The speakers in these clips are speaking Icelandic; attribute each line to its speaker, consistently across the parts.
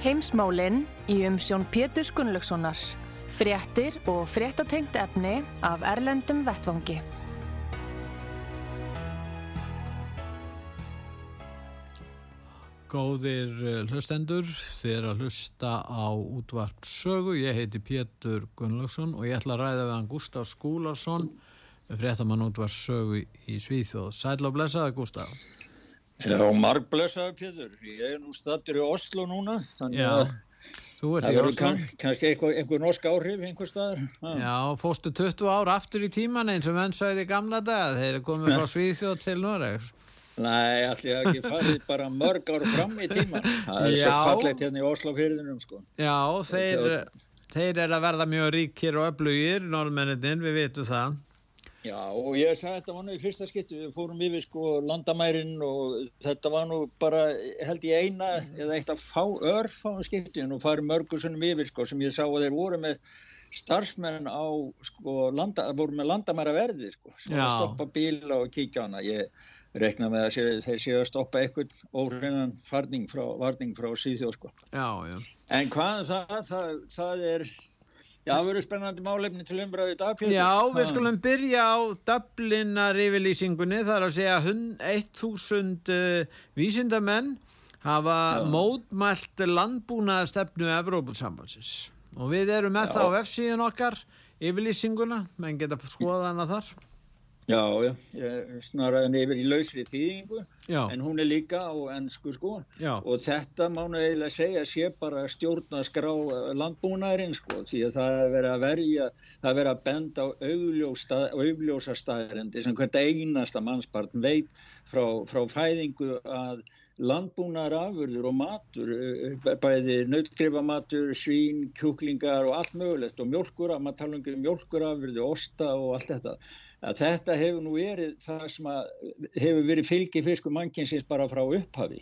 Speaker 1: Heimsmálinn í umsjón Pétur Gunnlaugssonar. Fréttir og fréttatengt efni af Erlendum Vettvangi.
Speaker 2: Góðir eh, hlustendur, er að hlusta á útvart sögu. Ég heiti Pétur Gunnlaugsson og ég ætla að ræða við hann Gustaf Skúlarsson, fréttamann útvart sögu í Svíþjóð. Sæl og blessaði Gustaf.
Speaker 3: Já, marg blessaði Pétur. Ég er nú stattur í Oslo núna, þannig
Speaker 2: Já,
Speaker 3: að það verður kann, kannski einhver, einhver norsk áhrif einhver staðar. Ha.
Speaker 2: Já, fóstu 20 ár aftur í tíman eins og menn sagði í gamla dag. Þeir eru komið frá Svíþjóð til Noregs.
Speaker 3: Nei, allir hafa ekki farið bara mörg ár fram í tíman. Það er svo
Speaker 2: Já.
Speaker 3: fallegt hérna í Oslo fyrirðinum, sko.
Speaker 2: Já, þeir, þeir eru að verða mjög ríkir og öflugir, norðmennin, við vitum það.
Speaker 3: Já, og ég sagði þetta var nú í fyrsta skipti, við fórum yfir sko landamærin og þetta var nú bara, held ég eina eða eitt af fá, örfáum skiptin og farið mörgur sunnum yfir sko sem ég sá að þeir voru með starfsmenn á sko, landa, voru með landamæra verði sko, sem var að stoppa bíla og kíkja á hana. Ég rekna með að sé, þeir séu að stoppa eitthvað óhreinan farning frá, varning frá síðjóð sko.
Speaker 2: Já, já.
Speaker 3: En hvað það, það, það er, já, það verður spennandi málefni til umræðu í dag, Pétur.
Speaker 2: Já, við skulum byrja á Dublinar yfirlýsingunni, það er að segja hun- 1000 uh, vísindamenn hafa mótmælt landbúnaða stefnu Evrópulsambansins og við erum með
Speaker 3: Já.
Speaker 2: það á F-síðan okkar yfirlýsinguna, menn geta skoða hana þar.
Speaker 3: Já, ég snaraði yfir í lausri þýðingu,
Speaker 2: Já,
Speaker 3: en hún er líka á ennsku sko.
Speaker 2: já,
Speaker 3: Og þetta má nú eiginlega segja sé bara stjórna skrá landbúnaðurinn sko, því að það er verið að verja, það er verið að benda á augljósa, augljósa staðarendi sem hvert einasta mannspartn veit frá, frá fæðingu að landbúnaðar afurður og matur, eh, bæði nautgrifamatur, svín, kjúklingar og allt mögulegt og mjölkur, maður tala um mjölkurafurði, osta og allt þetta. Að þetta hefur nú verið það sem hefur verið fylgi fiskur mannkynsins bara frá upphafi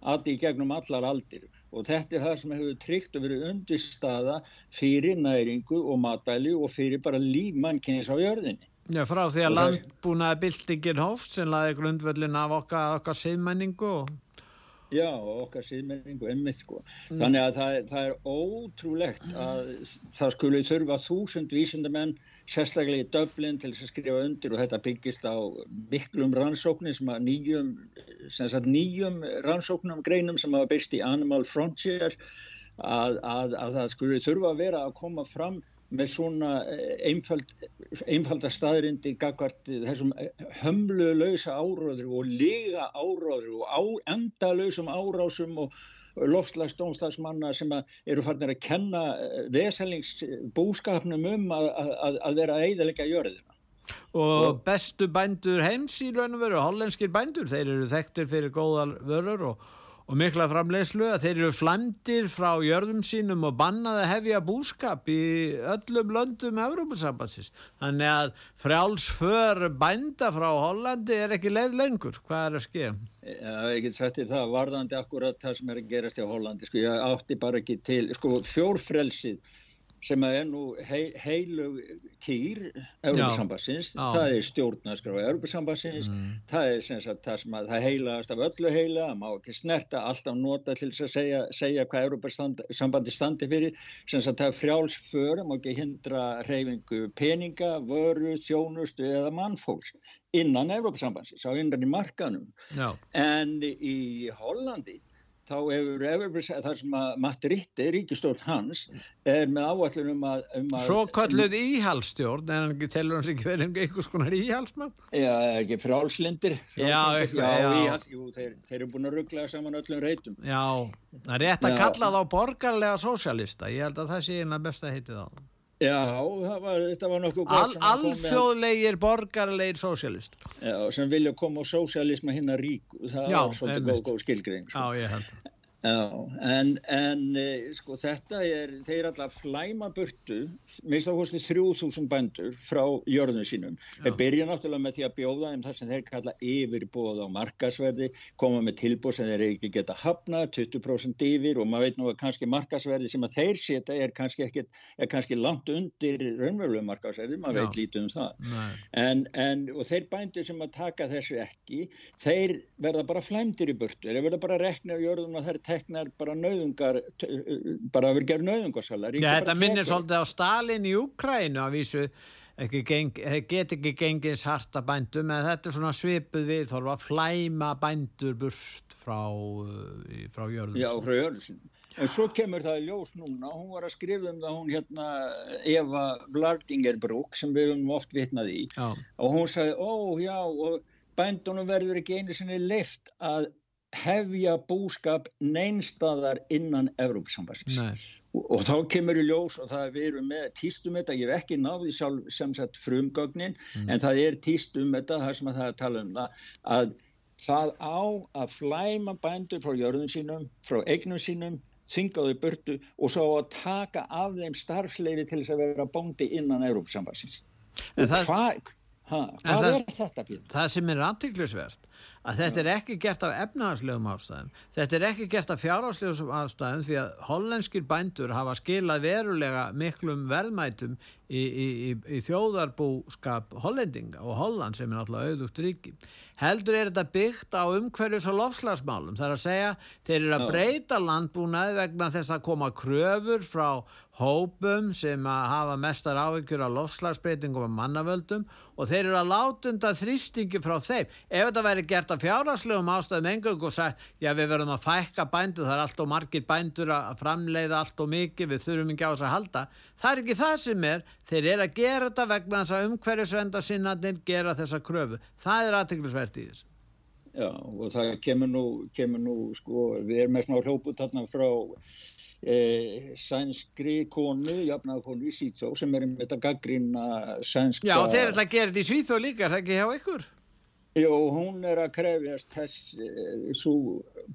Speaker 3: í gegnum allar aldir og þetta er það sem hefur tryggt að verið undirstaða fyrir næringu og matæli og fyrir bara líf mannkyns á jörðinni.
Speaker 2: já, frá því að landbúnaða byltingin hófst sem laði grundvöllin af okkar, okkar siðmenningu og
Speaker 3: Já, okkar síðmenningu einmitt sko. Þannig að það, er- það er ótrúlegt að það skuli þurfa þúsund vísindamenn, sérstaklega í Dublin til þess að skrifa undir og þetta byggist á miklum rannsóknir sem að nýjum, sem sagt nýjum rannsóknum greinum sem hafa byrst í Animal Frontier að, að, að það skuli þurfa að vera að koma fram með svona eh, einfald, einfalda staðrindi gagvart þessum hömlulausa áróður og liga áróður og á, endalausum árásum og lofslagsdómstafsmanna sem eru farnir að kenna veselingsbúskapnum um að, að, að vera eiðalega jörðina.
Speaker 2: Og bestu bændur heims í raun og veru, hollenskir bændur, þeir eru þekktir fyrir góðal vörur og, og mikla framleyslu að þeir eru flandir frá jörðum sínum og bannaði að hefja búskap í öllum löndum Evrópusambansins. Þannig að frjálsför bænda frá Hollandi er ekki leið lengur. Hvað er að skeið?
Speaker 3: Já, ég get sagt þér það, varðandi akkurat það sem er að gerast í Hollandi, sko, ég átti bara ekki til, sko, fjórfrelsið sem er nú hei, heilug kýr Európa-sambassins, það er stjórnarskrá Európa-sambassins, það er sem sagt það sem að það heilagast af öllu heila, það má ekki snerta, alltaf nota til þess að segja, segja hvað Európa-sambandi standi fyrir, sem sagt það er frjálsför, má ekki hindra reyfingu peninga, vöru, þjónustu eða mannfólks innan Európa-sambansins, á í markanum.
Speaker 2: Já,
Speaker 3: En í Hollandi þá hefur Everbris, þar sem að Matt Ritte, ríkistjórn hans, er með áallun um að... Um að
Speaker 2: svo kalluð íhalsstjórn, en hann ekki telur hans ekki verið um einhvers konar íhalsmann?
Speaker 3: Já, ekki frálslindir.
Speaker 2: Já, eitthvað,
Speaker 3: já.
Speaker 2: já.
Speaker 3: Íhals, jú, þeir, þeir eru búin að ruggla saman öllum reytum.
Speaker 2: Já, það er rétt að
Speaker 3: Já.
Speaker 2: kalla þá borgarlega sósjalista. Ég held að það sé eina besta heitið á.
Speaker 3: Já, var, þetta var nokkuð gott
Speaker 2: Al, Alþjóðlegir borgarlegir sósialist
Speaker 3: Já, sem vilja koma á sósialisma hinn að ríku. Það
Speaker 2: Já,
Speaker 3: var svolítið góð, góð skilgrein
Speaker 2: sko. Já, ég held
Speaker 3: Já, en, en eh, sko þetta er, þeir alltaf flæma burtu, minnst á hósti 3000 bændur frá jörðum sínum. Já. Þeir byrja náttúrulega með því að bjóða þeim þar sem þeir kalla yfirbóð á markasverði, koma með tilbúð sem þeir ekki geta hafna, 20% yfir og maður veit nú að kannski markasverði sem að þeir setja er kannski, ekki, er kannski langt undir raunverulega markasverði, maður Já. veit lítið um það. En, en, og þeir bændur sem að taka þessu ekki, þeir verða bara flæmdir í burtu, þeir verða bara rekna á jörðum að þeir teknar bara nöðungar bara vera gerð nöðungarsalar
Speaker 2: Já, þetta minnir svolítið á Stalin í Ukrænu að vísu geng, get ekki gengis harta bændum en þetta er svona svipuð við þorfa að flæma bændur burt frá, uh, frá jörðum
Speaker 3: Já, frá jörðum En svo kemur það í ljós núna, hún var að skrifa um það hún hérna Eva Vlardingerbrúk sem við höfum oft vitnað í já. og hún sagði, ó já bændunum verður ekki einu sinni leift að hefja búskap neinstadar innan Evrópsambassins og, og þá kemur í ljós og það er verið með týstum þetta, ég hef ekki náði sjálf sem sagt frumgögnin mm. en það er týstum þetta, það sem að það er að tala um það að það á að flæma bændur frá jörðum sínum, frá eignum sínum þingaðu burtu og svo að taka af þeim starfsleiri til þess að vera bóndi innan Evrópsambassins og það, hvað Ha, hvað það, er þetta
Speaker 2: býð? Það sem er antiklisvert að þetta er ekki gert af efnahagslegum ástæðum. Þetta er ekki gert af fjárhagslegum ástæðum því að hollenskir bændur hafa skilað verulega miklum verðmætum í, í, í, í þjóðarbúskap hollendinga og Holland sem er náttúrulega auðvútt ríki. Heldur er þetta byggt á umhverjus og lofslagsmálum það er að segja þeir eru að breyta landbúnaði vegna þess að koma kröfur frá hópum sem að hafa mestar áhyggjur af lofslagsbreytingum og mannavöldum og þeir eru að látunda þrýstingi frá þeim. Ef þetta væri gert af fjárhagslegum ástæðum engung og sagt já við verðum að fækka bændur, það er allt og margir bændur að framleiða allt og mikið, við þurfum ekki á þess að halda. Það er ekki það sem er, þeir eru að gera þetta vegna þess að umhverjusvenda sinnatinn gera þessa kröfu. Það er aðteglisvert í þessu.
Speaker 3: Já og það kemur nú, kemur nú sko, við erum með svona hljóput þarna frá e, sænskri konu, jafnaðarkonu í Sýþó sem er um þetta gaggrína sænska...
Speaker 2: Já, og þeir ætla að gera þetta í Sýþó líka, er það ekki hjá ykkur?
Speaker 3: Jú, hún er að krefjast þess e, svo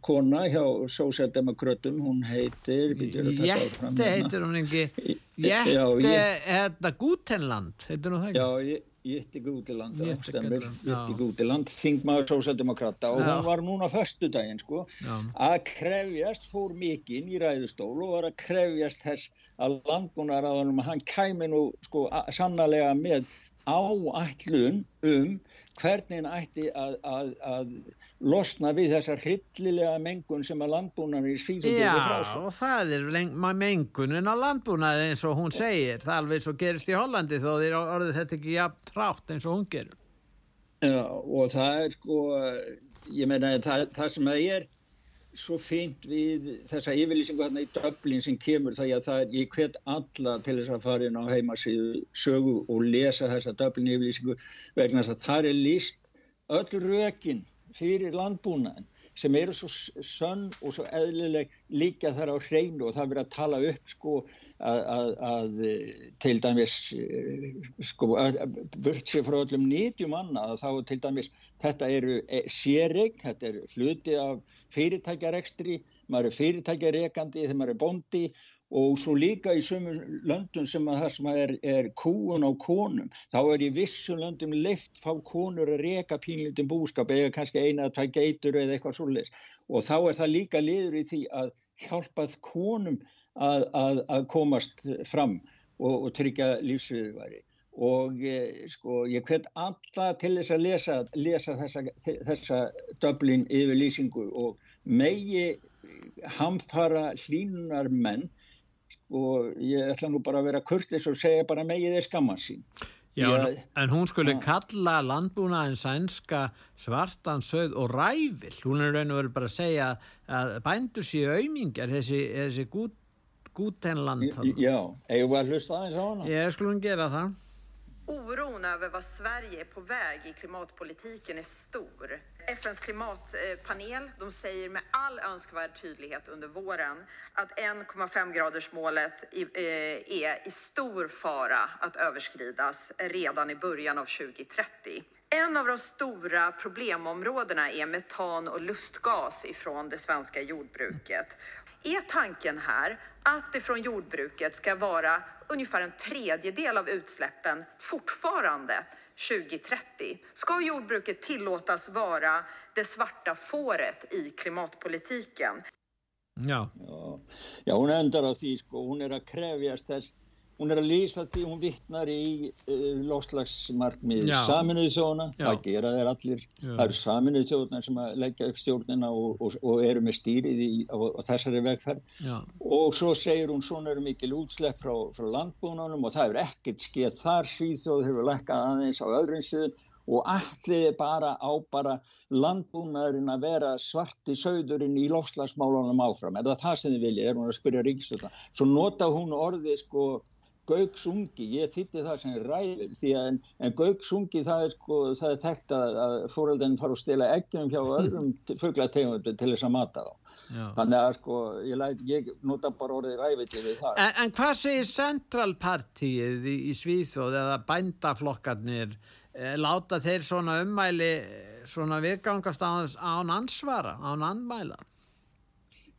Speaker 3: kona hjá Sósjaldemakrötum, hún heitir...
Speaker 2: Jætti heitir hún ekki, Jætti, hérna Gútenland, heitir hún það
Speaker 3: ekki? Já, ég Jitti Gútiland Jitti Gútiland, þingmaður sósaldemokrata og hún var núna förstu daginn sko, að krefjast fór mikinn í ræðustól og var að krefjast þess að landbúnar að hann kæmi nú sko, sannlega með áætlun um hvernig ætti að, að, að losna við þessar hryllilega mengun sem að landbúnaður í
Speaker 2: sig. Já, og það er mengunin á landbúnaði eins og hún segir. Það er alveg svo gerist í Hollandi þó þeir orðið þetta ekki jafn trátt eins og hún gerur.
Speaker 3: Já, og það er sko, ég meina það, það sem það er svo fint við þessa yfirlýsingu hérna í döblin sem kemur það að það er, ég hvet alla til þess að fara inn á heimasíðu sögu og lesa þessa döblin yfirlýsingu vegna þess að það er líst öll rökin fyrir landbúnaðin sem eru svo sönn og svo eðlileg líka þar á hreinu og það verður að tala upp sko að, að, að til dæmis sko burt sér frá öllum nýtjum annað þá til dæmis þetta eru e, sérreik, þetta eru hluti af fyrirtækjarekstri, maður er fyrirtækjarekandi þegar maður er bondi og svo líka í sömur löndum sem að það sem að er, er kúun á konum þá er í vissum löndum leift fá konur að reka pínlítum búskap eða kannski eina að tæ geitur eða eitthvað svolítið og þá er það líka liður í því að hjálpað konum að, að, að komast fram og, og tryggja lífsviðværi og eh, sko ég hvet alla til þess að lesa, lesa þessa, þessa döblin yfir lýsingu og megi hamfara hlínunar menn og ég ætla nú bara að vera kurtis og segja bara megið er skamman sín.
Speaker 2: Já, að, en hún skulle ja. kalla landbúnaðin sænska svartansauð og ræfil. Hún er raun og verið bara að segja að bændur séu auðmingar þessi, þessi gút, gútenland
Speaker 3: Já, eigum við að hlusta aðeins á hana?
Speaker 2: Ég skulum gera það
Speaker 4: Oron över vad Sverige är på väg i klimatpolitiken är stor. FNs klimatpanel de säger med all önskvärd tydlighet under våren att 1,5 gradersmålet eh, är i stor fara att överskridas redan i början av 2030. En av de stora problemområdena är metan och lustgas ifrån det svenska jordbruket. Är tanken här att det från jordbruket ska vara ungefär en tredjedel av utsläppen fortfarande 2030? Ska jordbruket tillåtas vara det svarta fåret i klimatpolitiken?
Speaker 2: Já.
Speaker 3: Já, já hún endar á því sko, hún er hún er að lýsa því, hún vittnar í uh, loslagsmarkmið
Speaker 2: Já.
Speaker 3: saminuðu þjóðuna, það gera þeir allir.
Speaker 2: Já.
Speaker 3: það eru saminuðu þjóðuna sem að leggja upp stjórnina og, og, og eru með stýrið í, á, á þessari vegferð.
Speaker 2: Já.
Speaker 3: og svo segir hún svona eru mikil útslepp frá, frá landbúnunum og það hefur ekkert skeið þar. Svíþjóð hefur lekkað aðeins á öðrum sviðum og allir bara á bara landbúnaðurinn að vera svarti sögðurinn í lofslagsmálunum áfram. Er það það sem þið vilja, er hún að spyrja ríkstjóðna svo nota hún orðið sko gaugsungi, ég þýtti það sem ræður því að en, en gaugsungi það er sko, það er þekkt að, að fóröldin fara að stela eggjum hjá öðrum fugglategundum til þess að mata þá
Speaker 2: Já.
Speaker 3: þannig að sko, ég, læt, ég nota bara orðið ræfill við það
Speaker 2: En, en hvað segir centralpartíið í, í Svíþjóð eða bændaflokkarnir eh, láta þeir svona ummæli eh, svona viðgangast án ansvara, án anmæla?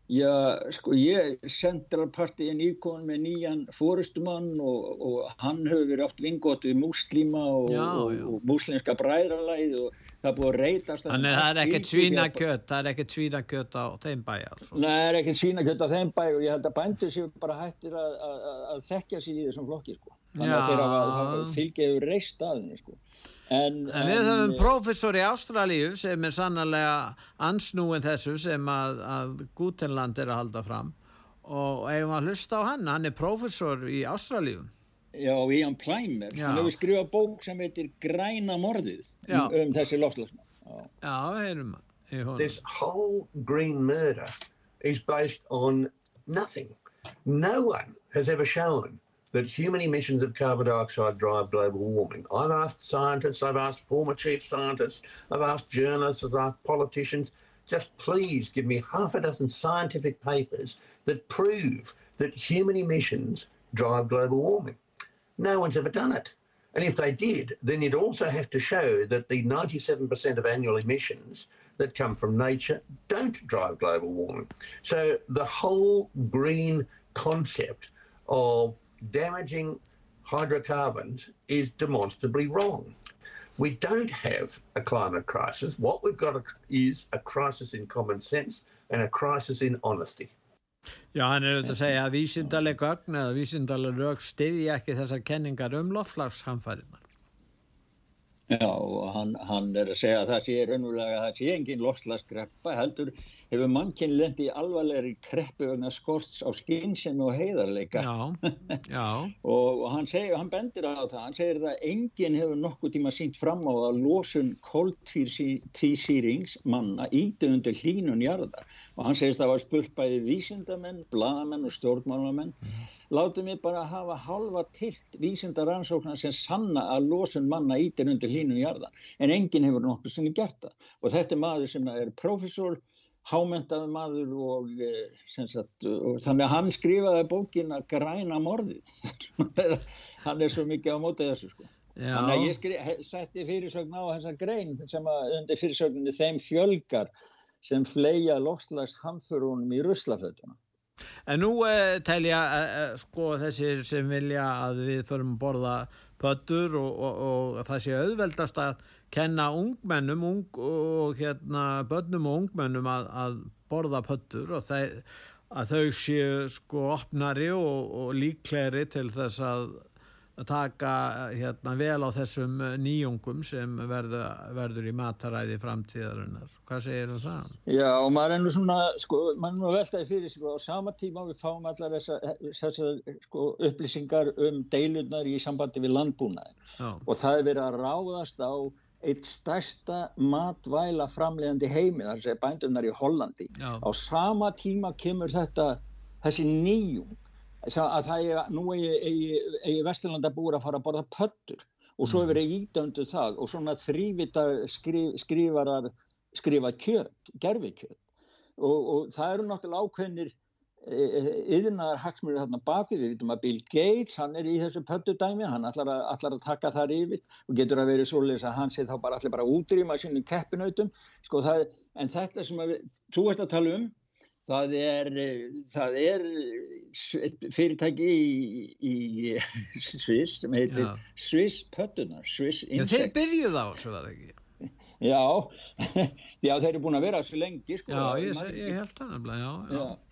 Speaker 3: Já, sko ég, Centralparti er nýkon með nýjan fórustumann og, og hann hefur verið átt vingott við múslíma og, og, og múslimska bræðralæð og það búið að reytast
Speaker 2: Þannig að það er ekkert svínakjöt, það er ekkert svínakjöt á þeim bæ altså.
Speaker 3: Nei, það er ekkert svínakjöt á þeim bæ og ég held að bændur séu bara hættir að, að, að, að þekkja sig í þessum flokki sko. Þannig að
Speaker 2: Já.
Speaker 3: þeir hafa fylgjaðu reist að henni sko. En,
Speaker 2: En við höfum
Speaker 3: eh,
Speaker 2: prófessor í Ástralíu sem er sannlega ansnúin þessu sem að, að Gutenland er að halda fram og eigum að hlusta á hann, hann er prófessor í Ástralíu.
Speaker 3: Já, Ian Plimer, hann hefur skrifað bók sem heitir Græna morðið um, um þessi lofslagsmál. Já.
Speaker 2: Já, heyrum í honum.
Speaker 5: This whole green murder is based on nothing. No one has ever shown that human emissions of carbon dioxide drive global warming. I've asked scientists, I've asked former chief scientists, I've asked journalists, I've asked politicians, just please give me half a dozen scientific papers that prove that human emissions drive global warming. No one's ever done it. And if they did, then you'd also have to show that the 97% of annual emissions that come from nature don't drive global warming. So the whole green concept of damaging hydrocarbons is demonstrably wrong. We don't have a climate crisis. What we've got is a crisis in common sense and a crisis in honesty.
Speaker 2: Já, hann er auðvitað að segja að vísindaleg gögn eða vísindaleg lög stiðja ekki þessar kenningar um loftslagshamfærinar.
Speaker 3: Já, og hann, hann er að segja að það sé raunverulega að það sé engin lofslagsgreppa, heldur hefur mannkinn lendi í alvarlegri kreppu vegna skorts á skynsemi og heiðarleika.
Speaker 2: Já, já,
Speaker 3: Og, og hann, segir, hann bendir á það, hann segir að enginn hefur nokkuð tíma sínt fram á að losun koltvísýrings manna íti undir hlínun jarðar. Og hann segist að það var spurt bæði vísindamenn, blaðamenn og stjórnmálamenn. Látum við bara hafa halva tilt vísindaransóknar sem sanna að losun manna ítir undir hlínun jarðar. En enginn hefur nokkuð sem gert það. Og þetta er maður sem er professor, hámentaði maður og, eh, sagt, og þannig að hann skrifaði bókina Græna morðið. hann er svo mikið á mótið þessu sko.
Speaker 2: já.
Speaker 3: Þannig að ég skri, he- setti fyrirsögn á þessa grein sem að undir fyrirsögninni þeim fjölgar sem fleia lofslags hamförunum í ruslafötuna.
Speaker 2: En nú eh, telja eh, eh, sko þessir sem vilja að við förum að borða pöttur og, og, og það sé auðveldast að kenna ungmennum ung, og hérna bönnum og ungmennum að, að borða pöttur og þeir, að þau séu sko opnari og, og líklegri til þess að að taka hérna vel á þessum eh, nýjungum sem verður, verður í mataræði framtíðarinnar. Hvað segir um það?
Speaker 3: Já, og maður er nú svona, sko, maður er nú að veltaði fyrir sig og á sama tíma við fáum allar þessar þessa, sko, upplýsingar um deilurnar í sambandi við landbúnaði
Speaker 2: Já,
Speaker 3: og það er verið að ráðast á eitt stærsta matvæla framleiðandi heimi, þar segja bændurnar í Hollandi.
Speaker 2: Já.
Speaker 3: Á sama tíma kemur þetta, þessi nýjung, að það er, nú eigi, eigi, eigi Vesturlanda búur að fara að borða pöttur og svo hefur ég ídöndu það og svona þrývita skrif, skrifarar skrifa kjöt, gerfi kjöt og, og það eru náttúrulega ákveðnir yðurnaðar hagsmurinn þarna bakið, við. Vitum að Bill Gates hann er í þessu pöttu dæmi, hann ætlar að, ætlar að taka þar yfir og getur að vera svoleiðis að hann sé þá bara allir bara útrýma sínum keppinautum, sko það en þetta sem að þú ert að tala um það er, það er fyrirtæki í, í Sviss sem heitir. Sviss pöttunar, Sviss
Speaker 2: Insect. Já, þeir byrjuð á þessu var ekki
Speaker 3: Já, já þeir eru búin að vera svo lengi sko,
Speaker 2: Já, ég, ég held það nefnilega, já, já. já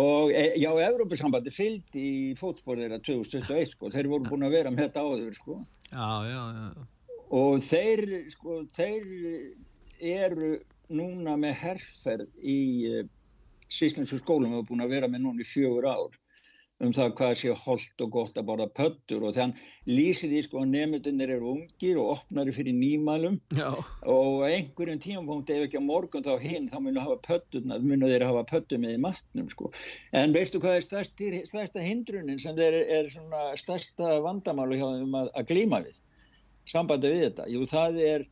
Speaker 3: og e, já, Európa-sambandi fylgdi í fótsporðir að 2021 sko, þeir voru búin að vera með þetta áður sko.
Speaker 2: já, já, já.
Speaker 3: og þeir, sko, þeir eru núna með herrferð í Svíslandsku skólum og búin að vera með núna í fjögur ár um það hvað sé holdt og gott að borða pöttur og þann lýsir því sko að nefndunir eru ungir og opnari fyrir nýmælum Já. og einhverjum tímapunkti ef ekki á morgun þá hinn þá munu hafa pötturna, munu þeir hafa pöttur með í matnum sko. En veistu hvað er stærsti, stærsta hindrunin sem þeir er svona stærsta vandamálu hjá þeim að, að glíma við sambandi við þetta? Jú það er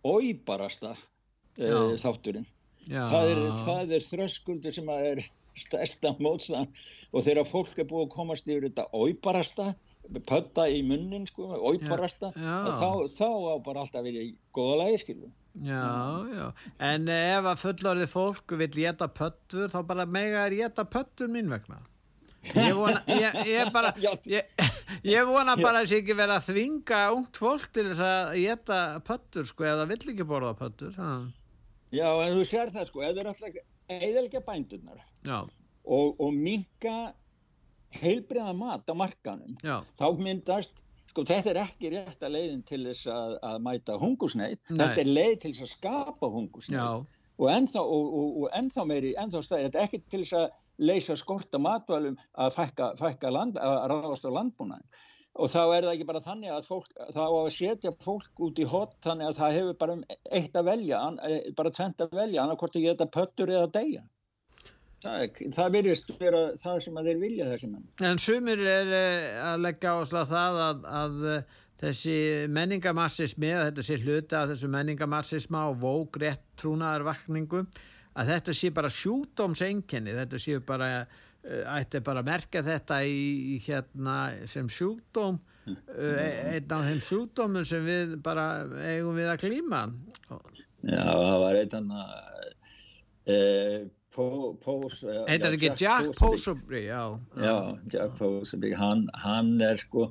Speaker 3: óibarasta uh, þátturinn. Það er, er þröskuldur sem er stærsta mótstand og þegar fólk er búið að komast yfir þetta óibarasta pötta í munnin sko, óibarasta þá, þá á bara alltaf verið í góða lægi skilju
Speaker 2: Já, já, en ef að fullorðið fólk vil geta pöttur þá bara mega er geta pöttur mín vegna. Ég vona ég, ég bara ég, ég vona bara að það sé ekki verið að þvinga ungt fólk til þess að geta pöttur sko eða vill ekki borða pöttur ha.
Speaker 3: Já, en þú sér það sko, er alltaf eðelga bændurnar og, og minka heilbriða mat á markanum Já. þá myndast sko þetta er ekki rétt að leiðin til þess að, að mæta hungusneið, þetta er leið til þess að skapa hungusneið og ennþá, og, og, og ennþá meiri, ennþá stæði, þetta er ekki til þess að leysa skorta matvælum að fækka, fækka land, að ráðast á landbúnaðin og þá er það ekki bara þannig að fólk, þá að setja fólk út í hot þannig að það hefur bara eitt að velja, eh, bara tvent að velja, annarkort ekki þetta pöttur eða degja. Það, það virðist vera það sem að þeir vilja þessi menn.
Speaker 2: En sumir er eh, að leggja ásla það að, að eh, þessi menningamassismi, að þetta sé hluta af þessu menningamassisma og vók rétt trúnaðarvakningu, að þetta sé bara sjúdómsenginni, þetta sé bara ætti bara að merka þetta í, hérna sem sjúkdóm eh, einn af þeim sjúkdómum sem við bara eigum við að klíma
Speaker 3: Já, það var einn að e, Pós
Speaker 2: Þetta er ekki Jack Pósubri Já,
Speaker 3: Jack Pósubri hann, hann er sko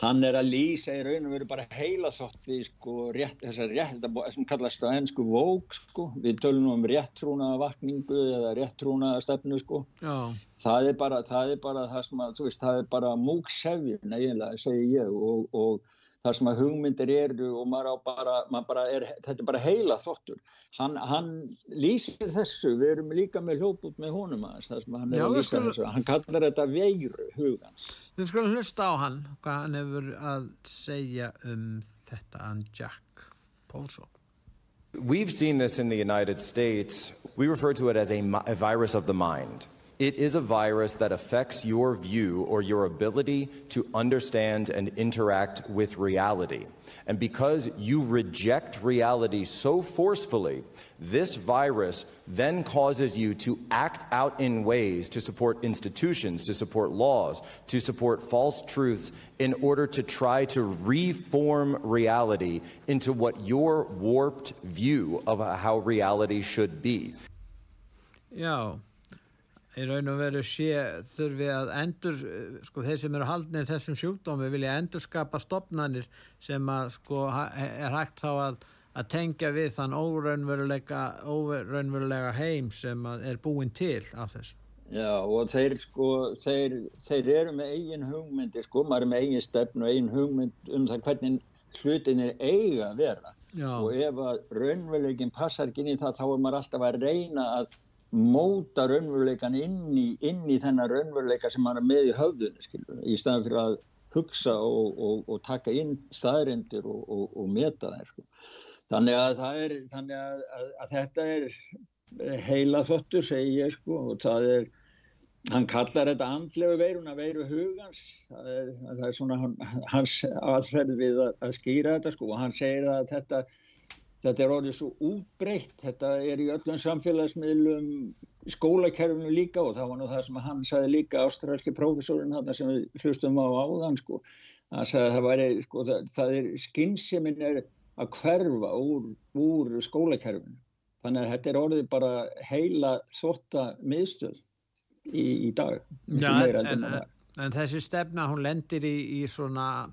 Speaker 3: hann er að lýsa í raun og veru bara heila þótti sko rétt, þessar rétt, sem kallast á ennsku vók sko, við tölum um réttrúna vakningu eða réttrúna stefnu sko, Já. það er bara það er bara það sem að, þú veist, það er bara múksefjun eiginlega, segi ég. Og, og þar sem að hugmyndir eru og maður á bara, maður bara er, þetta er bara heila þottur. Hann, hann lýsir þessu, við erum líka með hljóput með honum aðeins, þar sem hann er Já, að lýsa skulum, þessu. Hann kallar þetta veiru hugans.
Speaker 2: Við skulum hlusta á hann, hvað hann hefur að segja um þetta an Jack Paulson.
Speaker 6: We've seen this in the United States. We refer to it as a, a virus of the mind. It is a virus that affects your view or your ability to understand and interact with reality. And because you reject reality so forcefully, this virus then causes you to act out in ways to support institutions, to support laws, to support false truths in order to try to reform reality into what your warped view of how reality should be.
Speaker 2: Yeah. Í raun og veru sé þurfi að endur, sko þeir sem eru haldnir þessum sjúkdómi vilja endur skapa stopnarnir sem að sko er hægt þá að, að tengja við þann óraunverulega, óraunverulega heim sem er búin til af þessu.
Speaker 3: Já og þeir sko, þeir, þeir eru með eigin hugmyndir sko, maður er með eigin stefn og eigin hugmynd um það hvernig hlutin er eiga að vera Já. og ef að raunveruleginn passar ekki inn í það þá er maður alltaf að reyna að móta raunveruleikan inn í, inn í þennan raunveruleika sem hann er með í höfðunni skilur, í staðan fyrir að hugsa og, og, og taka inn staðrindir og, og meta þær sko. þannig að, er, þannig að, að, að þetta er heila þottur segi ég sko og það er hann kallar þetta andlegu veiruna veiru hugans það er, það er svona hann, hans aðferð við að, skýra þetta sko og hann segir að þetta þetta er orðið svo útbreytt þetta er í öllum samfélagsmiðlum skólakerfinu líka og það var nú það sem hann sagði líka ástrælski prófessorinn hann sem við hlustum á áðan sko. Sagði að það væri sko það, það er skynnseminn er að hverfa úr, úr skólakerfinu. Þannig að þetta er orðið bara heila þotta miðstöð í, í dag
Speaker 2: Já, en, en, en þessi stefna hún lendir í, í svona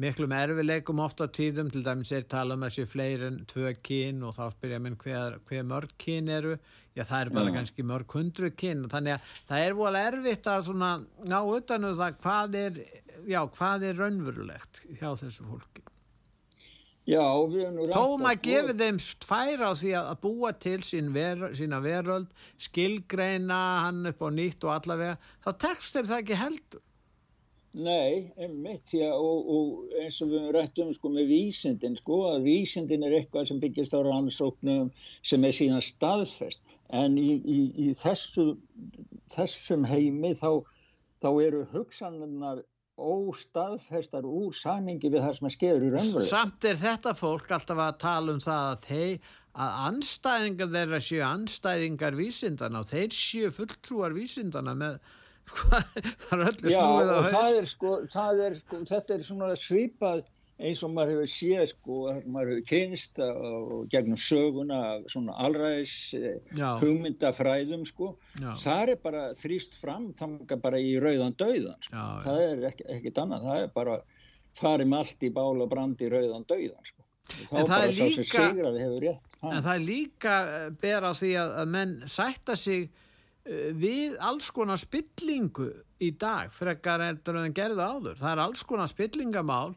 Speaker 2: miklum erfileikum ofta tíðum. Til dæmis er tala um þessi fleiri en tvö kín og þá spyrja minn hver, hver mörg kín eru. Já það er bara Já. kannski mörg hundru kín þannig að það er volið erfitt að svona ná utanu um það hvað er já hvað er raunverulegt hjá þessu fólki.
Speaker 3: Já, að...
Speaker 2: Tóma gefið þeim tvær á því að búa til sín ver, sína veröld, skilgreina hann upp á nýtt og allavega, þá tekst þeim það ekki heldur.
Speaker 3: Nei, einmitt, því að og, og eins og við erum rætt um sko með vísindin, sko, að vísindin er eitthvað sem byggist á rannsóknum sem er sína staðfest, en í, í, í þessu, þessum heimi þá, þá eru hugsanarnar óstaðfestar úr saningi við það sem að skeður í raunveruleg.
Speaker 2: Samt er þetta fólk alltaf að tala um það að þeir að anstæðingar þeirra séu anstæðingar vísindana og þeir séu fulltrúar vísindana með
Speaker 3: það er öllu snúið á haus. Já er sko, er, sko, þetta er svona svipað eins og maður hefur séð sko, maður hefur kynst og gegnum söguna svona allræðis eh, hugmyndafræðum sko, Já. það er bara þrýst fram þannig bara í rauðan döiðan sko. Já, það er ekki, ekkit annað, það er bara farim allt í bála brandi í rauðan döiðan sko.
Speaker 2: þá bara sá sem sigraði hefur rétt. Ha. En það er líka eh, ber á því að, að menn sætta sig við alls konar spillingu í dag frekar endur en gerðu áður. Það er alls konar spillingamál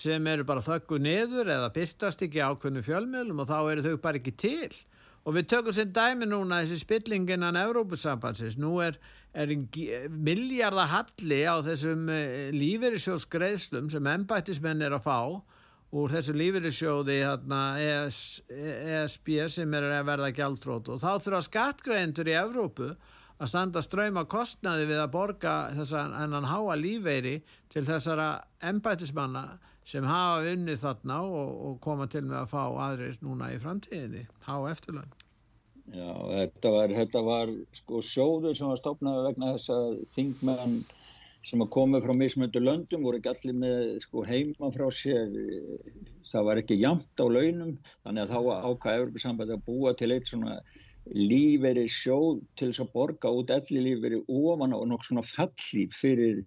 Speaker 2: sem eru bara þöggu niður eða byrtast ekki ákveðnu fjölmiðlum og þá eru þau bara ekki til og við tökum sér dæmi núna þessi spillinginnan Európusambansins, nú er, er miljardahalli á þessum eh, lífeyrissjóðsgreðslum sem ennbættismenn er að fá úr þessu lífeyrissjóði hérna, ES, ESB sem er að verða gjaldrót og þá þurfa skattgreðendur í Evrópu að standa ströyma kostnaði við að borga þessan ennan háa lífeyri til þessara ennbættismanna sem hafa unnið þarna og, og koma til með að fá aðrir núna í framtíðinni, há eftirlögn.
Speaker 3: Já, þetta var, þetta var sko sjóður sem var stopnað vegna þess að þingmenn sem að koma frá mismöndu löndum voru ekki allir með sko heima frá sér, það var ekki jamt á launum, þannig að þá ákvaði Európa-sambandi að búa til eitt svona lífeyri sjóð til þess að borga út elli lífeyri ofan og nokk svona fallíf fyrir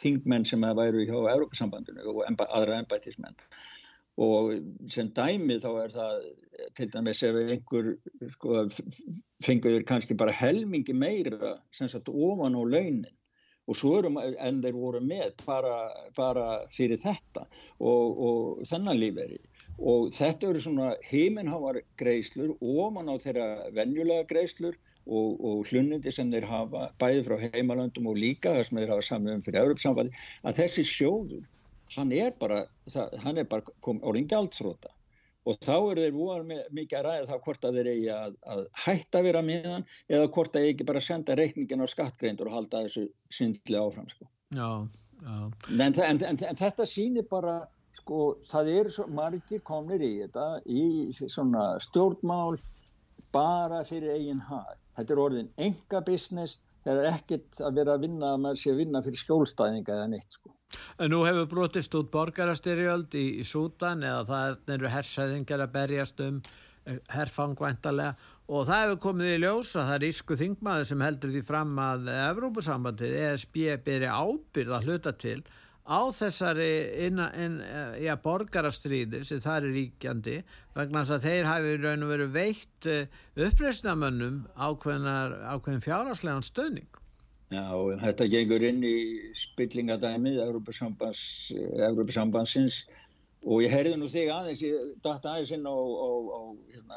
Speaker 3: þingmenn sem að væru hjá Európa-sambandinu og emba, aðra ennbættismenn og sem dæmi þá er það til dæmis ef einhver sko, fengur kannski bara helmingi meira sem sagt ofan á launin og svo eru en þeir voru með bara, bara fyrir þetta og, og þennan lífeyri. Og þetta eru svona heiminhávar greiðslur ofan á þeirra venjulega greiðslur og, og hlunnindi sem þeir hafa bæði frá heimalöndum og líka þar sem þeir hafa samið um fyrir Európsamfandi að þessi sjóður hann er bara, það, hann er bara orðin gældsróta og þá eru þeir voru mikið að ræða þá hvort að þeir eigi að, að hætta að vera með hann eða hvort að ekki bara senda reikningin á skattgreindur og halda þessu syndli áfram sko.
Speaker 2: Já, já.
Speaker 3: En, en, en, en þetta sýnir bara sko það eru svo margir komnir í þetta í svona stjórnmál bara fyrir eigin hag. Þetta er orðin enga business, það er ekkert að vera að vinna, að maður sé að vinna fyrir skjólstæðinga eða neitt sko.
Speaker 2: Nú hefur brotist út borgarastyrjöld í, í Sútan eða það eru hersæðingar að berjast um eh, herfangvæntalega og það hefur komið í ljós að það er ísku þingmaður sem heldur því fram að Evrópusambandið ESB byrja ábyrð að hluta til á þessari inna, in, ja, borgarastríði sem það er ríkjandi vegna þess að þeir hafi raun og veru veitt eh, uppreysnamönnum ákveðin fjárhagslegan stöðning.
Speaker 3: Já, þetta gengur inn í spillingadæmið Európa-sambandsins og ég heyrði nú þig aðeins, ég dætti aðeins inn á, á, á hérna,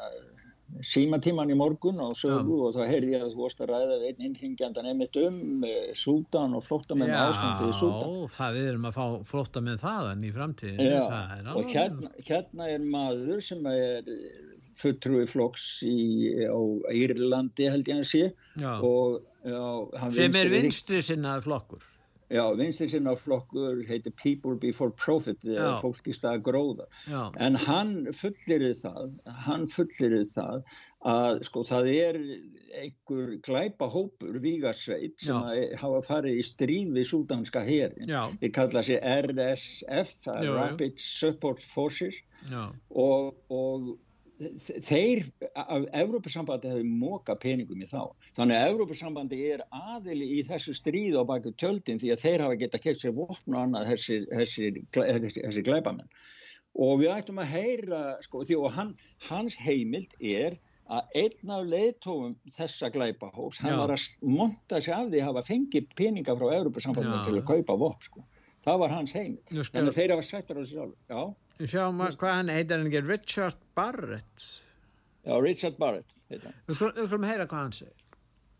Speaker 3: símatíman í morgun og sögu ja. og þá heyrði ég að þú vorst að ræða einn innringjandan einmitt um uh, Sútan og flottamenn ástandið í Sútan.
Speaker 2: Já, það við erum að fá flottamenn þaðan í framtíðinu.
Speaker 3: Já, og hérna, hérna er maður sem er fulltrúi flokks í, á Írlandi held ég að sé Já.
Speaker 2: sem er
Speaker 3: vinstri-
Speaker 2: sinnaði flokkur.
Speaker 3: Já, vinstri sinna flokkur heitir People Before Profit,
Speaker 2: Já.
Speaker 3: eða fólk í stað gróða.
Speaker 2: Já.
Speaker 3: En hann fullirið það, hann fullirið það að sko það er einhver glæpa hópur, Vígasveit, sem
Speaker 2: Já.
Speaker 3: hafa farið í stríð við súdanska herin.
Speaker 2: Já.
Speaker 3: Við kalla sér RSF,
Speaker 2: jú.
Speaker 3: Rapid Support Forces
Speaker 2: Já,
Speaker 3: og, og þeir af Evrópusambandi hefur móka peningum í þá þannig að Evrópusambandi er aðili í þessu stríð á baku tjöldin því að þeir hafa geta keitt sér vopn og annað þessir, þessir, þessir, þessir glæpamenn og við ættum að heyra sko, því og hann, hans heimild er að einn af leiðtófum þessa glæpahóps, hann
Speaker 2: Já.
Speaker 3: var að monta sig af því að hafa fengið peninga frá Evrópusambandinu
Speaker 2: Já.
Speaker 3: til að kaupa vopn sko. það var hans heimild
Speaker 2: Nú
Speaker 3: að þeir hafa sættur á sig sjálf já,
Speaker 2: við sjáum að hvað hann heitir hann ekki, Richard Barrett.
Speaker 3: já, Richard Barrett heitir hann.
Speaker 2: Við skulum, við skulum heyra hvað hann segir.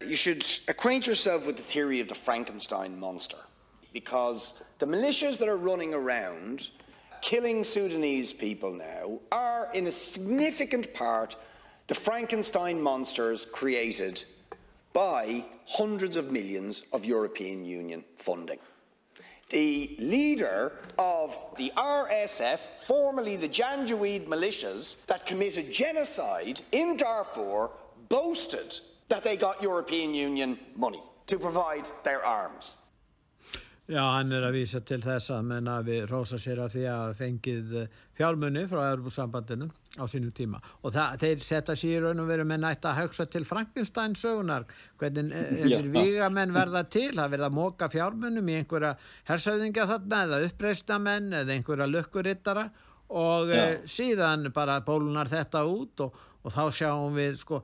Speaker 7: You should acquaint yourself with the theory of the Frankenstein monster because the militias that are running around killing Sudanese people now are, in a significant part, the Frankenstein monsters created by hundreds of millions of European Union funding. The leader of the RSF, formerly the Janjaweed militias that committed genocide in Darfur, boasted that they got European Union money to provide their arms.
Speaker 2: Já, hann er að vísa til þess að menn að við rósa sér að því að fengið eh, fjármunni frá Európusambandinu á sínu tíma. Og það, þeir setja sér í raun og veru með nætt að hugsa til Frankenstein sögunar hvernig eh, þessir vígamenn verða til, það verða að móka fjármunum í einhverja hersauðingja þarna eða uppreistamenn eða einhverja lukkurittara og
Speaker 3: Já.
Speaker 2: e, síðan bara bólunar þetta út og, og þá sjáum við sko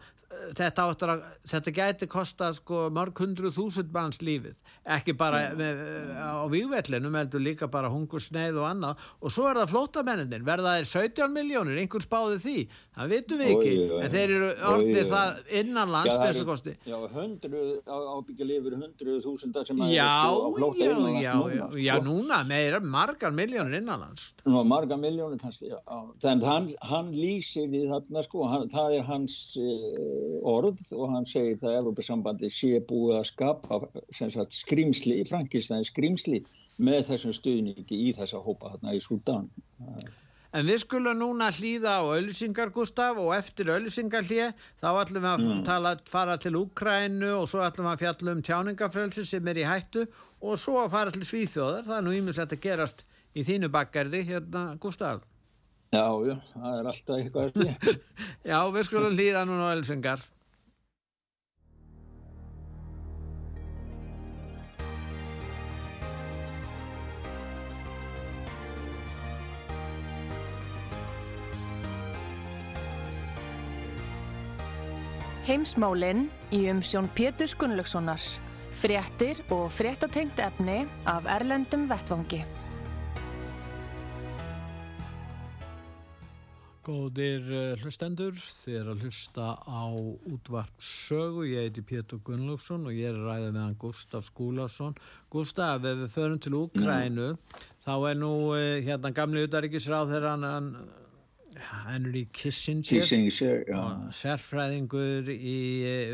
Speaker 2: þetta, áttur að, þetta gæti kosta sko mörg hundru þúsund manns lífið. Ekki bara með, á vígvellinum heldur líka bara hungursneið og annað. Og svo er það flótamennin verða þeir 17 miljónir, einhver spáði því? Það vitum við ekki,
Speaker 3: oj.
Speaker 2: en þeir eru orðið það innan
Speaker 3: eru-
Speaker 2: landsbyrsakosti
Speaker 3: Já, hundruð, ábyggja lifur hundruð þúsundar sem að
Speaker 2: Já,
Speaker 3: eru á flótta
Speaker 2: já, já,
Speaker 3: núna,
Speaker 2: já,
Speaker 3: sko.
Speaker 2: já, núna meira margar miljónir innanlands.
Speaker 3: Nú, marga miljónir kannski, já. já. Þannig hann, hann lýsir við þarna, sko, hann, það er hans uh, orð og hann segir það að Evrópusambandi sé búið að skapa sagt, skrýmsli, Frankistæn skrýmsli með þessum stuðningi í þessa hópa þarna í Súdan.
Speaker 2: En við skulum núna hlýða á auðlýsingar, Gustaf, og eftir auðlýsingar hlýja, þá ætlum við að
Speaker 3: Mm.
Speaker 2: tala, fara til Úkrænu og svo ætlum við að fjalla um tjáningafrelsi sem er í hættu og svo að fara til Svíþjóðar. Það er nú ímislegt að gerast í þínu bakkerði, hérna, Gustaf.
Speaker 3: Já, já, það er alltaf eitthvað eftir.
Speaker 2: Já, við skulum hlýða núna á auðlýsingar.
Speaker 1: Heimsmálinn í umsjón Pétur Gunnlaugssonar. Fréttir og fréttatengt efni af Erlendum Vettvangi.
Speaker 2: Góðir uh, hlustendur, þið er að hlusta á útvarp sögu, ég heiti Pétur Gunnlaugsson og ég er að ræða með hann Gustaf Skúlason. Gustaf, ef við förum til Úkrænu, þá er nú uh, hérna gamli utaríkisráð þegar hann, Henry Kissinger,
Speaker 3: Kissinger,
Speaker 2: og sérfræðingur í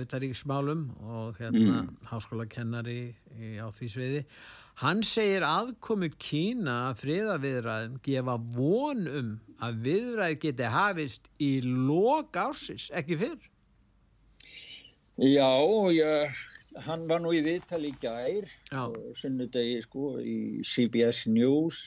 Speaker 2: utaríkismálum og hérna háskólakennari í, á því sviði. Hann segir aðkomu Kína að friðaviðræðum gefa von um að viðræði geti hafist í lok ársins, ekki fyrr.
Speaker 3: Já, já, hann var nú í viðtali í gær, sunnudegi sko í CBS News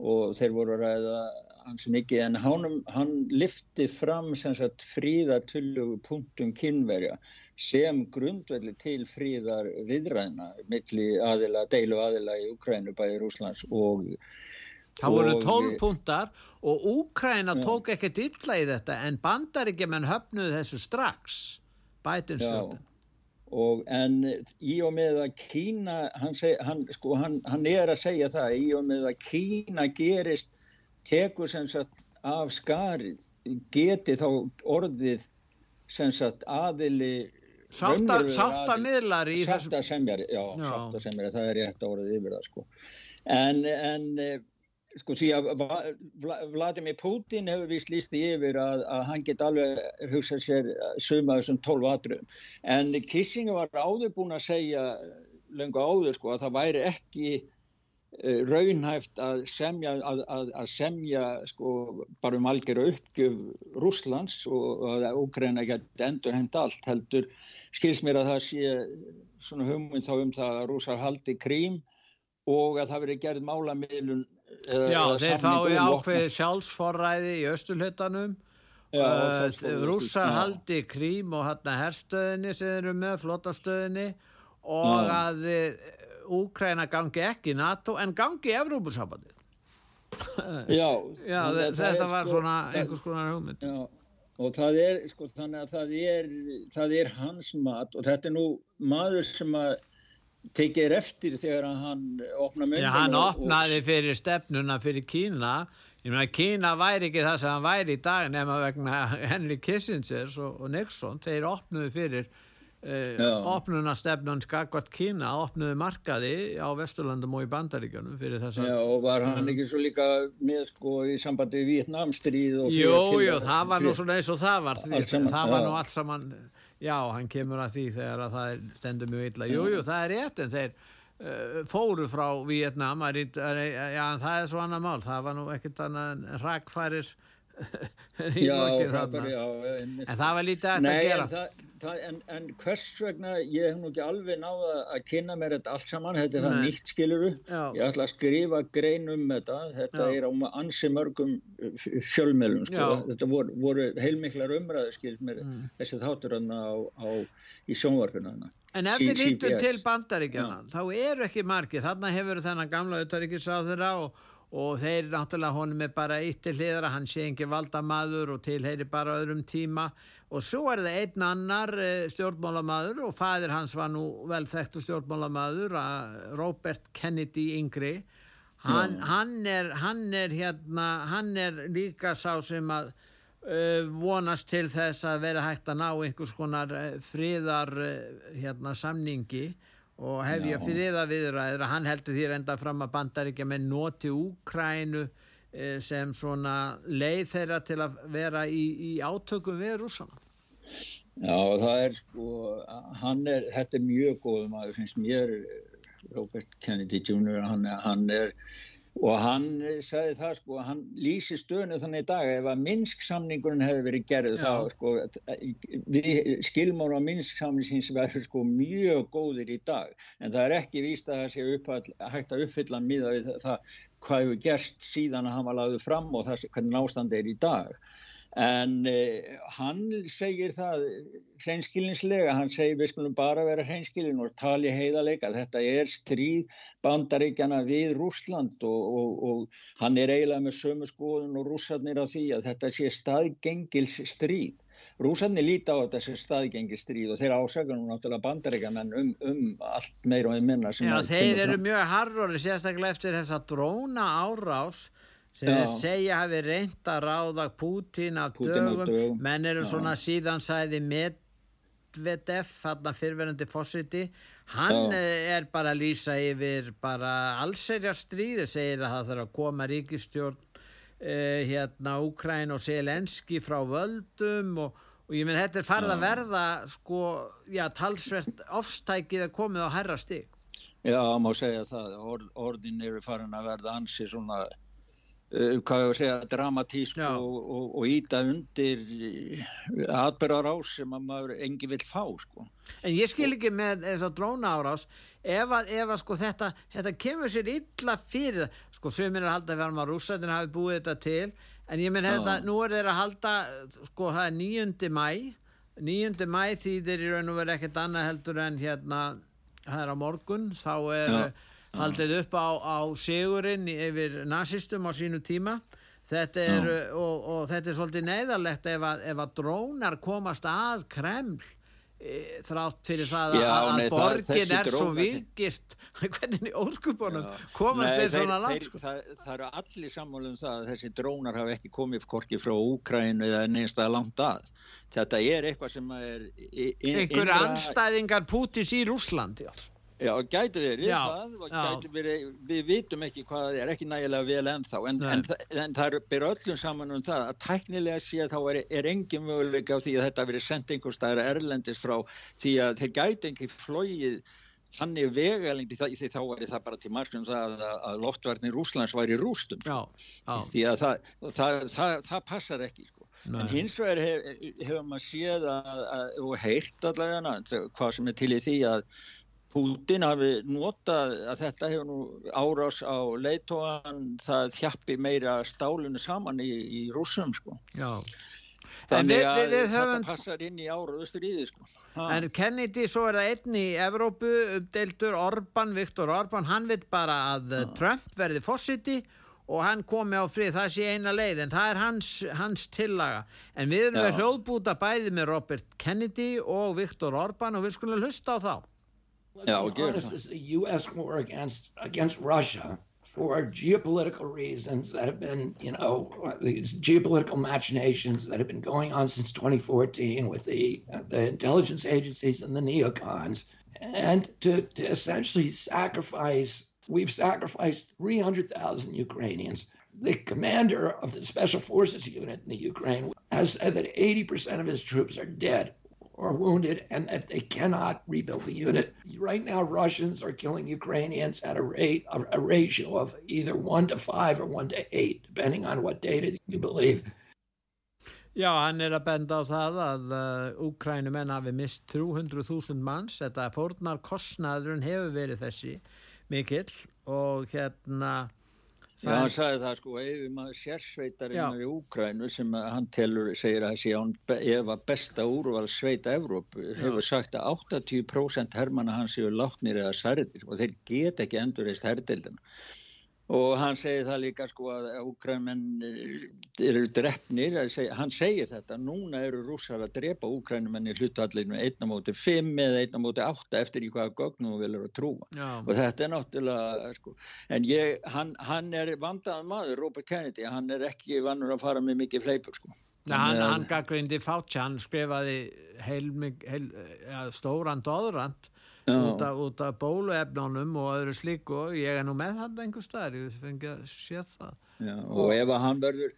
Speaker 3: og þeir voru að ræða hans mikið en hann, hann lifti fram sagt fríðatullugu punktum kynverja sem grundvelli til fríðar viðræðina milli aðila, deilu aðila í Ukrænu bæði Rúslands og
Speaker 2: Það voru
Speaker 3: og-
Speaker 2: 12 punktar og Úkræna tók ekkert illa í þetta en bandaríkjumenn höfnuðu þessu strax, bætinstjórn.
Speaker 3: og en í og með að Kína hann, seg, hann, sko, hann, hann er að segja það í og með að Kína gerist tekur sem sagt af skarið geti þá orðið sem sagt aðili
Speaker 2: Sátta,
Speaker 3: raunverulegur
Speaker 2: sátta
Speaker 3: aðili-
Speaker 2: miðlar í þessu...
Speaker 3: sátta semjari, já,
Speaker 2: Já.
Speaker 3: sátta semjari, það er rétt orðið yfir það sko en, en eh, sko því að Vladimir Putin hefur vist líst í yfir að, að hann get alveg hugsað sér suma þessum tólf aðrum en Kissinger var áður búin að segja lengur áður sko að það væri ekki raunhæft að semja, að, að, að semja sko, bara um algjör uppgjöf Rúslands og að Úkræna geti endur hend allt heldur skils mér að það sé svona hugmynd þá um það að rúsar haldi krím og að það veri gerð málamiðlun
Speaker 2: Já, þeir fái ákveði sjálfsforræði í östulhuttanum uh, rúsar haldi krím og hérna herstöðinni sem eru með flottastöðinni og já. að Úkræna gangi ekki NATO en gangi Evrópussambandi
Speaker 3: Já,
Speaker 2: já þetta var sko, svona einhvers konar hugmynd.
Speaker 3: Já, og það er sko þannig að það er, það er hans mat og þetta er nú maður sem að tekið eftir þegar hann opna myndin
Speaker 2: Já, hann opnaði og, fyrir stefnuna fyrir Kína. Ég meina Kína væri ekki það sem hann væri í dag nema vegna Henry Kissinger og, og Nixon, þeir opnuði fyrir opnunastefnun skakvart Kína opnuði markaði á Vesturlandum og í Bandaríkjunum fyrir þess að
Speaker 3: Já og var hann ekki svo líka með sko í sambandi við Vietnamstríð
Speaker 2: Jú, jú, það var nú svona eins og það var því, saman, það var nú allt saman já, hann kemur að því þegar að það stendur mjög illa. Jú, jú, það er rétt en þeir uh, fóru frá Vietnam já, það er svo annar mál. Það var nú ekkert annað en rakfærir
Speaker 3: já, það bara, já,
Speaker 2: en það var lítið að þetta gera.
Speaker 3: en, það, það, en, en hvers vegna ég hef nú ekki alveg náða að kynna mér þetta allt saman, þetta er Nei. það nýtt skiluru ég ætla að skrifa grein um þetta. Þetta já. er á ansi mörgum fjölmjölum sko. þetta voru, voru heilmiklar umræðu skil mér mm. þessi þáttur á, á, í sjónvarpuna
Speaker 2: en ef við lítum til bandaríkjana þá eru ekki margir, þarna hefur þennan gamla auðvaríkisráð þeirra og og þeir náttúrulega honum er bara hliðra, hann sé ekki valda maður og tilheyri bara öðrum tíma. Og svo er það einn annar eh, stjórnmálamadur og fæðir hans var nú vel þekktu stjórnmálamadur Robert Kennedy yngri. Hann, hann, er, hann er hérna hann er líka sá sem að uh, vonast til þess að vera hægt að ná einhvers konar uh, friðar uh, hérna samningi og hef ég fyrir það viðræður hann heldur því enda fram að bandaríkja með noti Úkrænu eh, sem svona leið þeirra til að vera í, í átökum við rúsana
Speaker 3: Já það er sko hann er, þetta er mjög góð maður finnst mér Robert Kennedy Jr. hann, hann er og hann sagði það sko hann lýsi stöðnu þannig í dag ef að Minsk samningurinn hefði verið gerð þá sko skilmáru á Minsk samningins verður sko mjög góðir í dag. En það er ekki víst að það sé uppall, hægt að uppfylla miða við það hvað hefur gerst síðan að hann var lagðið fram og það hvernig nástand er í dag En eh, hann segir það hreinskilinslega, hann segir við skulum bara vera hreinskilin og tali heiðalega. Þetta er stríð bandaríkjana við Rúsland og, og, og hann er eiginlega með sömu skoðun og rússarnir á því að þetta sé staðgengils stríð. Rússarnir líti á þetta sem staðgengils stríð og þeir ásaka nú náttúrulega bandaríkjaman um, um allt meira og minna.
Speaker 2: Já, þeir eru mjög harfur sérstaklega eftir þess að dróna árás sem þeir segja hafi reynd að ráða Putin af dögum, dögum. Menn eru Já. svona síðan sæði Medvedev hann að fyrverandi fósiti hann Já. Eh, er bara að lýsa yfir bara allserja stríði segir að það þarf að koma ríkistjórn eh, hérna Úkræn og Selenski frá völdum og, og ég minn þetta er farið að verða sko, já, talsvert ofstækið að komið á herra stig.
Speaker 3: Já, má segja það, Or, orðin eru farin að verða ansi svona hvað ég var að segja, dramatísk og, og, og íta undir atbyrgar ás sem að maður engi vil fá sko.
Speaker 2: En ég skil ekki með þess að dróna árás ef að, ef að sko þetta, þetta kemur sér illa fyrir sko sömur er að halda að verðum að rússættin hafi búið þetta til en ég minn þetta, nú er þeir að halda sko það er 9. mæ 9. mæ því þeir eru nú verið ekkert annað heldur en hérna það er á morgun, þá er Já haldið upp á, á sigurinn yfir nazistum á sínu tíma. Þetta er, og, og þetta er svolítið neyðarlegt ef að, ef að drónar komast að Kreml e, þrátt fyrir það Já, að, nei, að borgin það, er svo vikist hvernig óskupunum komast þeir svona langt
Speaker 3: sko. það, það eru allir sammálum það að þessi drónar hafa ekki komið korki frá Úkrænu eða neinstað langt að. Þetta er eitthvað sem er
Speaker 2: einhverja anstæðingar Pútis í Rúslandi alls
Speaker 3: Já, gæti verið
Speaker 2: Já,
Speaker 3: það, gæti verið, við vitum ekki hvað það er, ekki nægilega vel ennþá, en, en, en það er byrja öllum saman um það að tæknilega sé þá er, er engin möguleika á því að þetta verið sendt einhver staðar erlendis frá því að þeir gæti ekki flóið þannig vegalengdi því þá væri það bara til margum það að, að loftvarnir Rúslands væri rústum
Speaker 2: Já, já,
Speaker 3: því að það, það, það, það passar ekki sko. En hins vegar hef, hefur maður séð að, að, og heyrt allavega hvað sem er til í því að Pútin hafi notað að þetta hefur nú árás á leitóan það þjappi meira stálinu saman í, í rússum sko.
Speaker 2: já. En
Speaker 3: Þannig
Speaker 2: við,
Speaker 3: að
Speaker 2: við, við
Speaker 3: þetta
Speaker 2: höfum,
Speaker 3: passar inn í áraðu stríði sko. Ha.
Speaker 2: en Kennedy, svo er það einn í Evrópu, umdeildur Orban, Viktor Orban, hann vil bara að ah. Trump verði fórsiti og hann komi á frið, það sé eina leið, en það er hans, hans tillaga. En við erum
Speaker 3: Já.
Speaker 2: við hljóðbúta bæði með Robert Kennedy og Viktor Orban og við skulum hlusta á þá.
Speaker 8: Let's
Speaker 3: Yeah,
Speaker 8: be honest, this is a U.S. war against against Russia for geopolitical reasons that have been, you know, these geopolitical machinations that have been going on since 2014 with the uh, the intelligence agencies and the neocons, and to, to essentially sacrifice. We've sacrificed 300,000 Ukrainians. The commander of the Special Forces unit in the Ukraine has said that 80% of his troops are dead or wounded and that they cannot rebuild the unit. Right now, Russians are killing Ukrainians at a rate, a, a ratio of either one to five or one to eight, depending on what data you believe.
Speaker 2: Já, hann er að benda á það að uh, Úkrænumenn hafi mist 300.000 manns, þetta fórnar kostnaðurinn hefur verið þessi mikill og hérna
Speaker 3: Já, hann sagði það sko, ef maður sérsveitarinnar í Úkrænu sem hann telur, segir að sé hann be- ef að besta úrval sveita Evrópu, hefur sagt að 80% hermanna hans séu látnir eða særðir og þeir geta ekki endurreist herdeildina. Og hann segir það líka sko að Úkrænumenn eru drefnir, að seg, hann segir þetta, núna eru rússar að drepa Úkrænumenn í hlutallinu einna móti 5 eða einna móti 8 eftir í hvaða gögnum við viljum að trúa
Speaker 2: Já,
Speaker 3: og þetta er náttúrulega sko, en ég, hann, hann er vandaðan maður, Robert Kennedy hann er ekki vannur að fara með mikið fleipur sko.
Speaker 2: Nei, hann, hann gaggrindi Fauci, hann skrifaði heil, heil, ja, stóran doðrand
Speaker 3: Já.
Speaker 2: Út af, út af bóluefnunum og öðru slíku. Og ég er nú með hann einhver staðar, ég fengi að sé það.
Speaker 3: Já, og ef að hann verður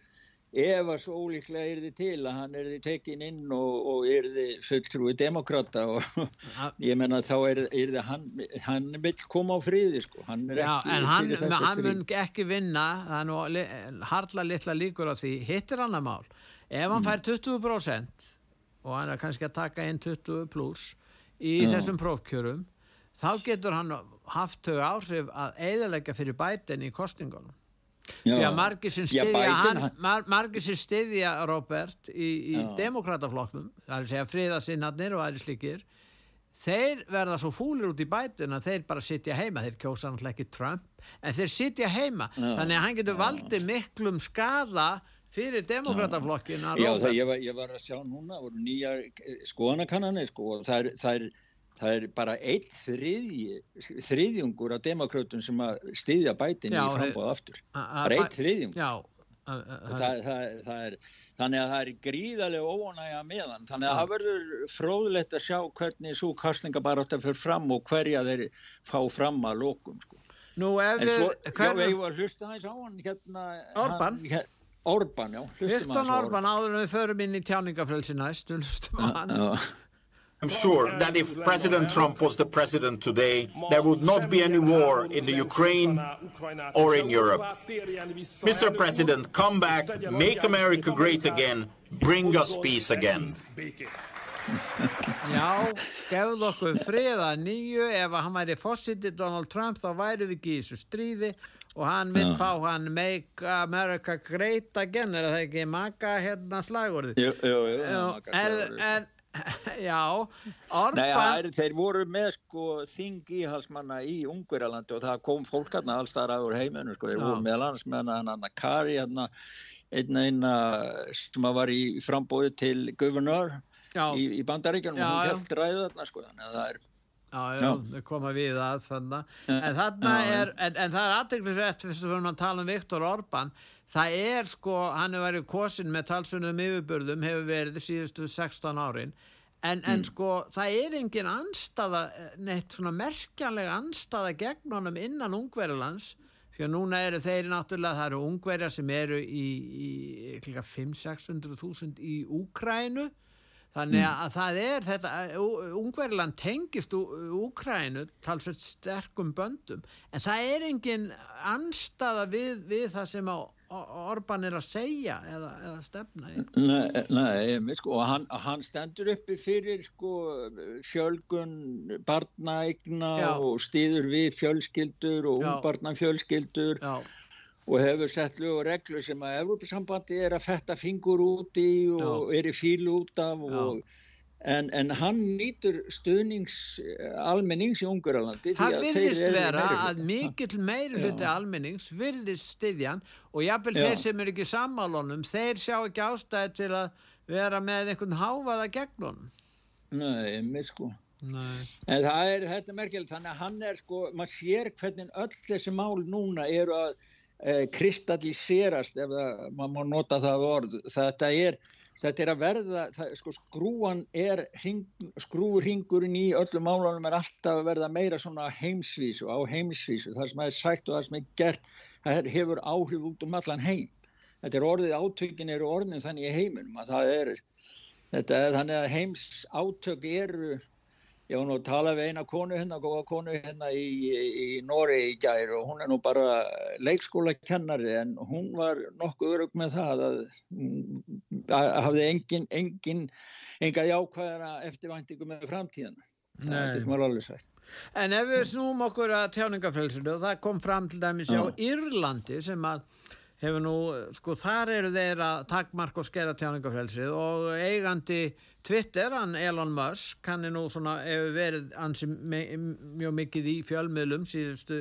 Speaker 3: ef að svo ólíklega er þið til að hann er þið tekin inn og, og er þið fulltrúi demokrata og ég menna þá er, er þið hann, hann vill koma á friði sko, hann er
Speaker 2: Já, en hann, hann mun ekki vinna, er li, harla litla líkur á því, hittir hann að mál. Ef hann fær 20% og hann er kannski að taka inn 20 pluss í
Speaker 3: Já.
Speaker 2: þessum prófkjörum, þá getur hann haft þau áhrif að eiðalega fyrir bætin í kostingunum.
Speaker 3: Já.
Speaker 2: Því að margir sem
Speaker 3: Já,
Speaker 2: styðja
Speaker 3: Biden,
Speaker 2: hann, mar, margir sem styðja Robert í, í
Speaker 3: Já.
Speaker 2: demokrataflokknum, það er að segja friðasinnarnir og aðri slikir, þeir verða svo fúlir út í bætin að þeir bara sitja heima, þeir kjósa náttúrulega ekki Trump, en þeir sitja heima,
Speaker 3: Já.
Speaker 2: þannig að hann getur valdið miklum skada fyrir demokrataflokkin
Speaker 3: Já, það, ég, var, ég var að sjá núna, voru nýjar skoðanakannanir sko, og það er, það, er, það er bara einn þriðji, þriðjungur af demokrautum sem að styðja bætin
Speaker 2: Já,
Speaker 3: í frambóð aftur. Bara
Speaker 2: það-
Speaker 3: þriðjungur.
Speaker 2: Já,
Speaker 3: það, það, það er, þannig að það er gríðarlega óanægja meðan. Þannig að það verður fróðlegt að sjá hvernig svo kastningabarátta fyrir fram og hverja þeir fá fram að lokum. Sko.
Speaker 2: nú ef við,
Speaker 3: svo, já, við var að hlusta aðeins á hann hérna.
Speaker 2: Orban?
Speaker 3: Hann, Orban, já. hlustum
Speaker 2: Viktor
Speaker 3: aðeins á
Speaker 2: Orban áður en við förum inn í tjáningafrelsi næst, við hlustum á hann.
Speaker 3: Já.
Speaker 9: I'm sure that if President Trump was the president today, there would not be any war in the Ukraine or in Europe. Mr. President, come back, make America great again, bring us peace again.
Speaker 2: Já, gefðu okkur frið að nýju ef að hann væri fósiti Donald Trump þá væri við ekki í þessu stríði og hann vil fá hann Make America Great Again er það ekki maka hérna slagorði
Speaker 3: Jú, jú, jú.
Speaker 2: Er, en, já Orban
Speaker 3: Nei, það er, þeir voru með sko þing íhalsmanna í Ungverjalandi og það kom fólk hérna alls þar aður heiminu sko, þeir
Speaker 2: Já.
Speaker 3: voru með hann hann Kari hérna einna einna sem var í frambóði til guvernör
Speaker 2: Já.
Speaker 3: í, í bandaríkjunum og hún held ræðu þarna sko þannig að það er
Speaker 2: Já, já, þau koma við að þannig en þarna
Speaker 3: Já,
Speaker 2: er, en, en það er aðteglisrætt fyrst að fyrir að tala um Viktor Orban. Það er sko, hann hefur verið kosin með talsunum yfirbörðum hefur verið síðustu 16 árin. En, en sko það er engin anstaða neitt svona merkjanlega anstaða gegn honum innan ungverðarlands fyrir núna eru þeir náttúrulega það eru ungverjar sem eru í, í 5-600.000 í Úkrænu þannig að það er þetta Ungverðarland tengist Úkrænu talsveit sterkum böndum. En það er engin anstaða við, við það sem Orban er að segja eða, eða stefna
Speaker 3: Nei, nei sko, og hann, hann stendur uppi fyrir sko, fjölgun barnaegna og stýður við fjölskyldur og ungbarnafjölskyldur. Og hefur sett lög og reglur sem að Evrópusambandi er að fetta fingur út í og Já. er í fíl út af og En, en hann nýtur stuðnings almennings í Unguralandi
Speaker 2: Það virðist vera að mikill meiri hluti almennings virðist stiðjan og jáfnvel þeir sem er ekki sammálunum þeir sjá ekki ástæði til að vera með einhvern háfaða gegn honum.
Speaker 3: Nei, mér sko. Nei. En það er, þetta er merkilegt þannig að hann er sko, maður sér hvernig öll þessi mál núna eru að eh, kristalliserast ef það, maður má nota það orð þetta er þetta er að verða, það, sko, skrúan er, hring, skrúringurinn í öllum málunum er alltaf að verða meira svona heimsvísu, á heimsvísu, það sem er sagt og það sem er gert, það hefur áhrif út um allan heim. Þetta er orðið átökin eru orðin þannig í heiminum að það er, þetta þannig að heims átök eru Ég var nú að tala við eina konu hérna, góða konu hérna í, í Nóri í gær og hún er nú bara leikskóla kennari en hún var nokkuð örug með það að, að hafði engin, engin, enga jákvæðara eftirvæntingu með framtíðan. Það alveg sætt.
Speaker 2: En ef við snúum okkur að tjáningafrælsinu og það kom fram til dæmis á Írlandi sem að hefur nú, sko þar eru þeir að takkmark og skera tjáningafrælsið og eigandi Twitter, hann Elon Musk, hann er nú svona, hefur verið ansi mjög mikið í fjölmiðlum síðustu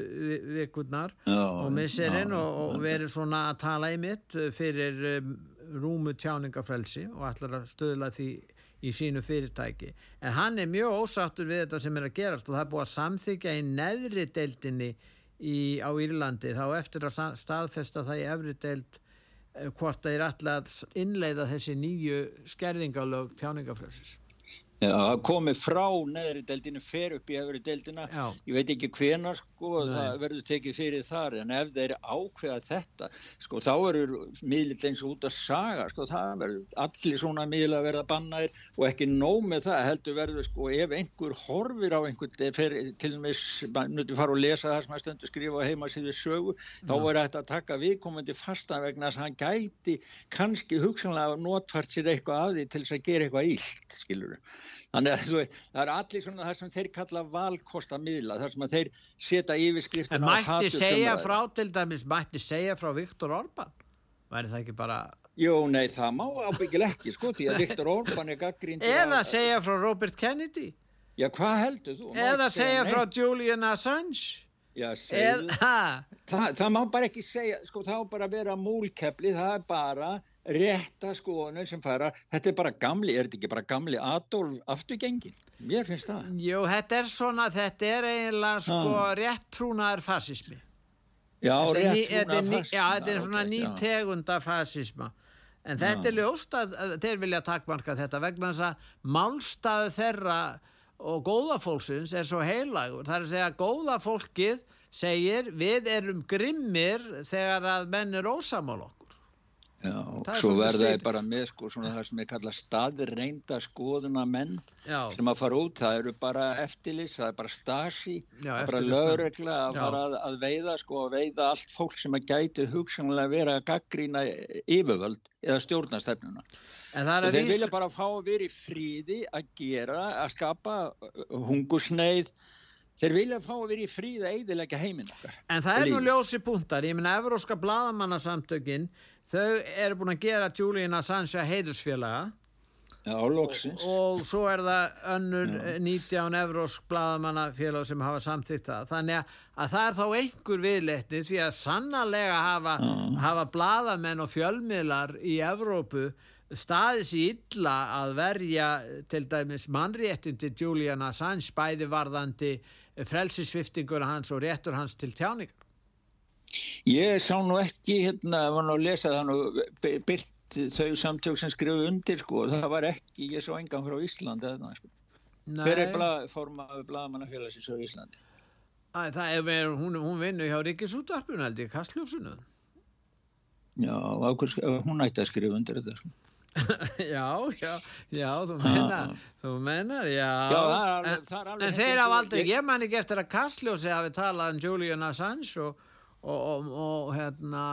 Speaker 2: vikurnar og misserinn og, og verið svona að tala í mitt fyrir um, rúmu tjáningafrelsi og ætlar að stöðla því í sínu fyrirtæki. En hann er mjög ósáttur við þetta sem er að gerast og það er búið að samþykja í neðri deildinni í, á Írlandi þá eftir að staðfesta það í efri deild hvort það er alltaf innleiða þessi nýju skerðingalög tjáningafræðsins
Speaker 3: Það komi frá neðri deildinu, fer upp í öfri deildina, Já. ég veit ekki hvenar sko, það verður tekið fyrir þar, en ef þeir ákveða þetta, sko, þá verður miðlitt eins og út að saga, sko, það verður allir svona miðla að verða bannaðir og ekki nóg með það, heldur verður, sko, ef einhver horfir á einhvern, fer, til og með, nöttu fara og lesa það sem að stöndu skrifa heima síðu sögu, Já. þá verður þetta að taka viðkomandi fastan vegna þess að hann gæti kannski hugsanlega notfært sér eitthvað af því til þess að gera eitthvað ílt, skilur þau. Þannig að það er allir svona það sem þeir kalla valkostamíla, þar sem að þeir setja yfirskriftin.
Speaker 2: En mætti segja frá til dæmis, mætti segja frá Viktor Orban? Væri það ekki bara...
Speaker 3: Jú, nei, það má ábyggil ekki, sko, því að Viktor Orban er gaggrínd...
Speaker 2: Eða að... segja frá Robert Kennedy?
Speaker 3: Já, hvað heldur þú?
Speaker 2: Eða segja, segja frá Julian Assange?
Speaker 3: Já, segðu. Það, það má bara ekki segja, sko, það má bara vera múlkepli, það er bara rétta skoðunum sem fara þetta er bara gamli, er þetta ekki bara gamli Adolf afturgengin, mér finnst það.
Speaker 2: Jú, þetta er svona, þetta er eiginlega sko ah. réttrúnaðar fasismi.
Speaker 3: Já, réttrúnaðar fasismi.
Speaker 2: Já, þetta er svona nýtegunda fasisma. En þetta já. er ljóst að, að þeir vilja takkmarka þetta vegna þess að málstaðu þeirra og góðafólksins er svo heilagur, það er að segja að góðafólkið segir við erum grimmir þegar að menn er ósamál
Speaker 3: Já, svo verða ég bara með sko svona það sem ég kalla staðreinda skoðuna menn Já. sem að fara út, það eru bara eftirlis, það er bara stasi, Já, það er bara lögregla að fara að, að veiða sko, að veiða allt fólk sem að gæti hugsanlega vera að gaggrína yfirvöld eða stjórnastefnuna. Og þeir vilja bara fá að vera í fríði að gera, að skapa hungusneið, Þeir vilja fá að vera í fríð að eidilega heiminn okkar.
Speaker 2: En það er nú ljósi punktar. Ég minna, Evróska bladamannasamtökinn þau eru búin að gera Julian Assange heiðursfélaga
Speaker 3: Já, loksins.
Speaker 2: Og svo er það önnur Já. 19 evrósk bladamannafélag sem hafa samþýtt það. Þannig að, að það er þá einhver viðletni því að sannarlega hafa, hafa bladamenn og fjölmiðlar í Evrópu staðis í illa að verja til dæmis mannréttin til Julian Assange bæði varðandi frelsisviftingur hans og réttur hans til tjáningar.
Speaker 3: Ég sá nú ekki, hérna, var nú að lesa það nú, byrt þau samtök sem skrifu undir sko, það var ekki, ég svo engan frá Íslandi eða sko. Hver er bla, formaður blagamannafélagsins á Íslandi?
Speaker 2: Æ, það er verið, hún, hún vinnur hjá Ríkisútvarpun held ég, Kastljósunu.
Speaker 3: Já, ákveð, hún ætti að skrifa undir þetta sko.
Speaker 2: já, já, já, þú mennar, þú mennar, já.
Speaker 3: Já, það er það er.
Speaker 2: En þeir hafa aldrei, ég man ekki eftir að Kastljósi hafi talað um Julian Assange og, og, og, og hérna,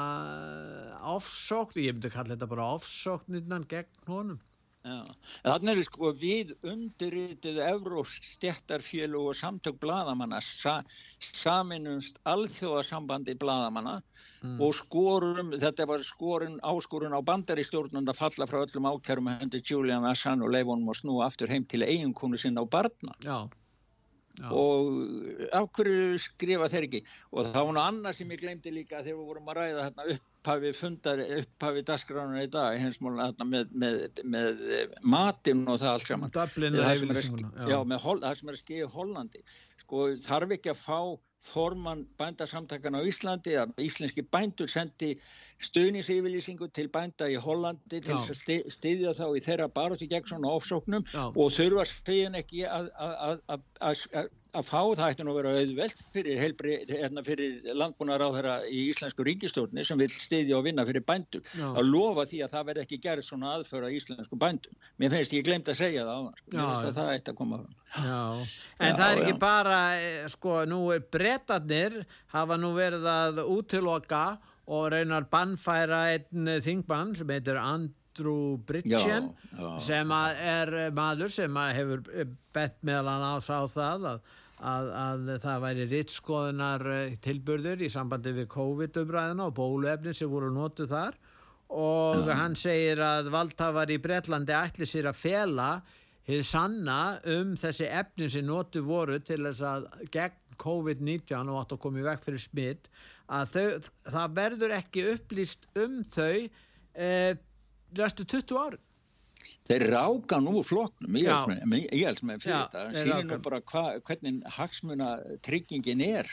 Speaker 2: ofsókn, ég myndi kalla þetta bara ofsóknirnan gegn honum.
Speaker 3: Þannig er sko við undirritið Evrósk stjættarfjölu og samtök bladamanna sa, saminumst alþjóðasambandi bladamanna mm. og skorum, þetta var skorun áskorun á bandaristjórnund að falla frá öllum ákjærum hendur Julian Assange og leifonum og snú aftur heim til eiginkonu sinna á barna.
Speaker 2: Já. Já.
Speaker 3: og af hverju skrifa þeir ekki? Og það var nú annað sem ég glemdi líka þegar við vorum að ræða hérna upphafi fundar, upphafi dasgrána í dag hensmáluna hérna með, með, með matinn og það allt saman. Það sem er að, já, með, það sem er að skilja Hollandi. Sko þarf ekki að fá formann bændasamtakana á Íslandi að íslenski bændur sendi stuðniseyfylýsingu til bænda í Hollandi til þess að styðja þá í þeirra baróti gegn svona ofsóknum Já. og þurfa svíðan ekki að fá það ætti nú að vera auðvelt fyrir, hérna fyrir landbúnar á þeirra í íslensku ríkistjórni sem vil styðja og vinna fyrir bændur Já. að lofa því að það verði ekki gerð svona aðföra íslensku bændum. Mér finnst ég glemt að segja það á það. Sko. Mér finnst að það ætti að koma
Speaker 2: fram. En það er ekki bara, sko, nú brettarnir hafa nú verið að útiloka og reynar bannfæra einn þingbann sem heitir Andrew Bridgen já, já, sem er maður sem hefur bett meðal hann á það að, að, að það væri rittskoðunar tilbyrður í sambandi við COVID-umræðina og bóluefni sem voru notu þar. Og hann segir að valdhafar í Breitlandi ætli sér að fela hefði sanna um þessi efni sem notu voru til þess að gegn COVID-19 og átt að koma í vekk fyrir smitt að þau, það verður ekki upplýst um þau eh, restu 20 ári
Speaker 3: Þeir ráka nú flokknum ég held með fyrir þetta. Síðan nú bara hva, hvernig hagsmuna tryggingin er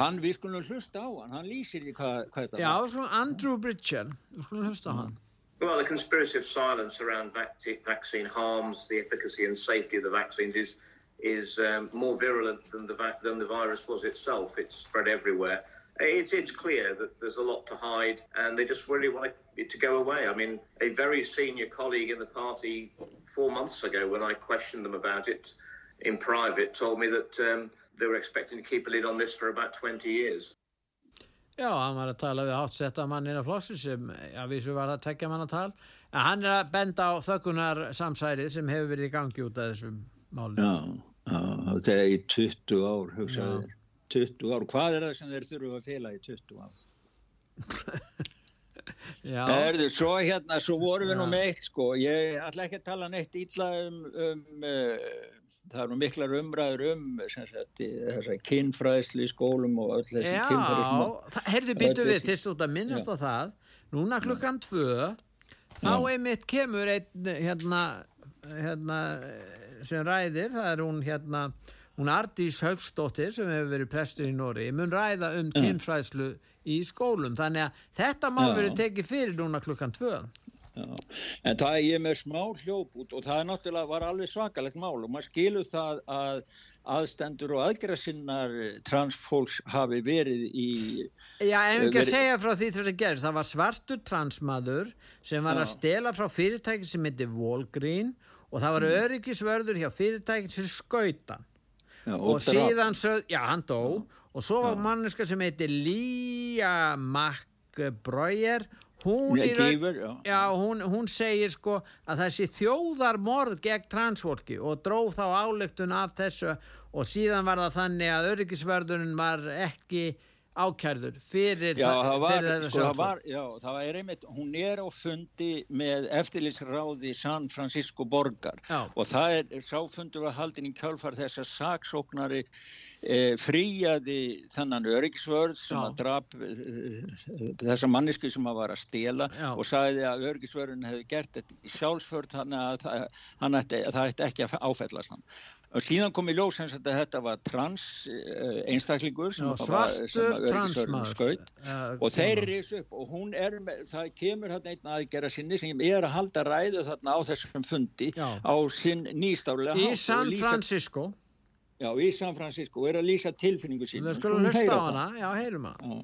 Speaker 3: hann, við skulum hlusta á hann hann lýsir því hvað hva þetta
Speaker 2: Já, var. Andrew Bridgen, við skulum hlusta á hann.
Speaker 10: Well, the conspiracy of silence around vac vaccine harms, the efficacy and safety of the vaccines is is um, more virulent than the than the virus was itself. It's spread everywhere. It's, it's clear that there's a lot to hide, and they just really want it to go away. I mean, a very senior colleague in the party four months ago, when I questioned them about it in private, told me that um, they were expecting to keep a lid on this for about 20 years.
Speaker 2: Já, hann var að tala við átsetta mann innan flossi sem, já, vísu var það tekja mann að tala, en hann er að benda á þökkunar samsærið sem hefur verið í gangi út af þessum málum.
Speaker 3: Já, já þegar í 20 ár, hugsaður, 20 ár, hvað er það sem þeir þurfu að fela í 20 ár? Já. Erðu, svo hérna, svo vorum við Já. nú með eitt sko, ég ætla ekki að tala neitt ítla um, um uh, það eru miklar umræður um þess að kynfræðslu í skólum og öll þessi kynfræðslu
Speaker 2: Já, herðu býtu við til stútt að minnast á það. Núna klukkan tvö þá einmitt kemur einn hérna, hérna sem ræðir, það er hún hérna hún Ardís Haugstóttir sem hefur verið prestur í Nóri, mun ræða um kynfræðslu í skólum, þannig að þetta má verið tekið fyrir núna klukkan tvö
Speaker 3: Já. En það er ég með smá hljóp út og það er náttúrulega var alveg svakalegt mál og maður skilur það að aðstendur og aðgræsinnar transfólks hafi verið í
Speaker 2: Já, ef ekki að segja frá því þess að gerðist, það var svartur transmaður sem var Já. að stela frá fyrirtæki sem heiti Volgrín og það var mm. öryggisvörður hjá fyrirtæki sem skauta Já, og, og síðan, sög, já hann dó. Og svo var manneska sem heiti Lía McBroyer Hún, já. Já, hún, hún segir sko að þessi þjóðarmorð gegn transfólki og dróð þá álöktun af þessu. Og síðan var það þannig að öryggisvörðunin var ekki ákjærður fyrir,
Speaker 3: já, það var, fyrir þetta sko, það var, já, það var einmitt, hún er á fundi með eftirlýsráði San Francisco borgar
Speaker 2: já.
Speaker 3: og það er, sáfundur var haldin í kjálfar þess að saksóknari e, fríaði þannan öryggisvörð sem að drap e, þessa manniski sem að var að stela og sagði að öryggisvörðun hefði gert þetta í sjálfsvörð þannig að það, ætti, það ætti ekki að áfællast hann og síðan kom í ljós sem sagt að þetta var trans uh, einstaklingur sem
Speaker 2: Já,
Speaker 3: var-
Speaker 2: svartur transmaður.
Speaker 3: og þeir risu upp og hún er með, það kemur hérna einn aðgerra sinni sem er að halda ræðu þarna á þessum fundi
Speaker 2: Já.
Speaker 3: á sinn nýstaflega
Speaker 2: Í
Speaker 3: og
Speaker 2: San
Speaker 3: lýsa-
Speaker 2: Francisco.
Speaker 3: Já, í San Francisco og er að lýsa tilfinningu sín
Speaker 2: Við skulum hlusta á hana, já, heyrum hana.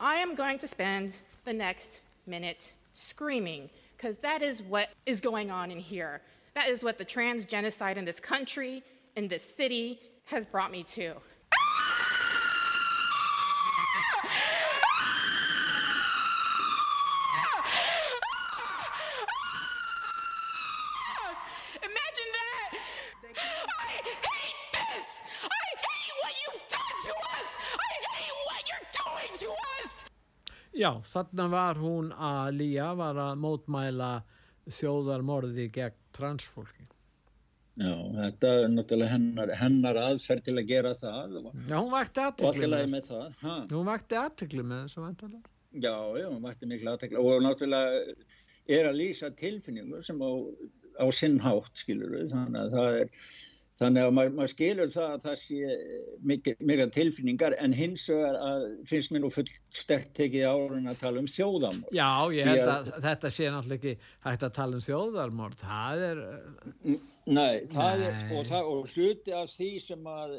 Speaker 11: I am going to spend the next minute screaming because that is what is going on in here. That is what the trans genocide in this country, in this city, has brought me to. Imagine that! I hate this! I hate what you've done to us! I hate what you're doing to us!
Speaker 2: Já, þarna var hún að Lía var að mótmæla þjóðarmorði gegn transfólki.
Speaker 3: Já, þetta er náttúrulega hennar, hennar aðferð til að gera það
Speaker 2: Já, hún vakti
Speaker 3: lagi
Speaker 2: með
Speaker 3: með það. Ha?
Speaker 2: Hún vakti aðtekli með þessu vantarlega.
Speaker 3: Já, já, hún vakti miklu aðtekla og náttúrulega er að lýsa tilfinningu sem á, á sinn hátt, skilur við, þannig að það er, þannig að maður, maður skilur það að það sé mikil, mikil tilfinningar en hins vegar að finnst mér nú full stert tekið árun að tala um þjóðamor.
Speaker 2: Já, ég held
Speaker 3: að-
Speaker 2: að þetta sé náttúrulega ekki hægt að tala um þjóðarmord. Það er,
Speaker 3: Nei, það er,
Speaker 2: Nei.
Speaker 3: og, það, og hluti af því sem að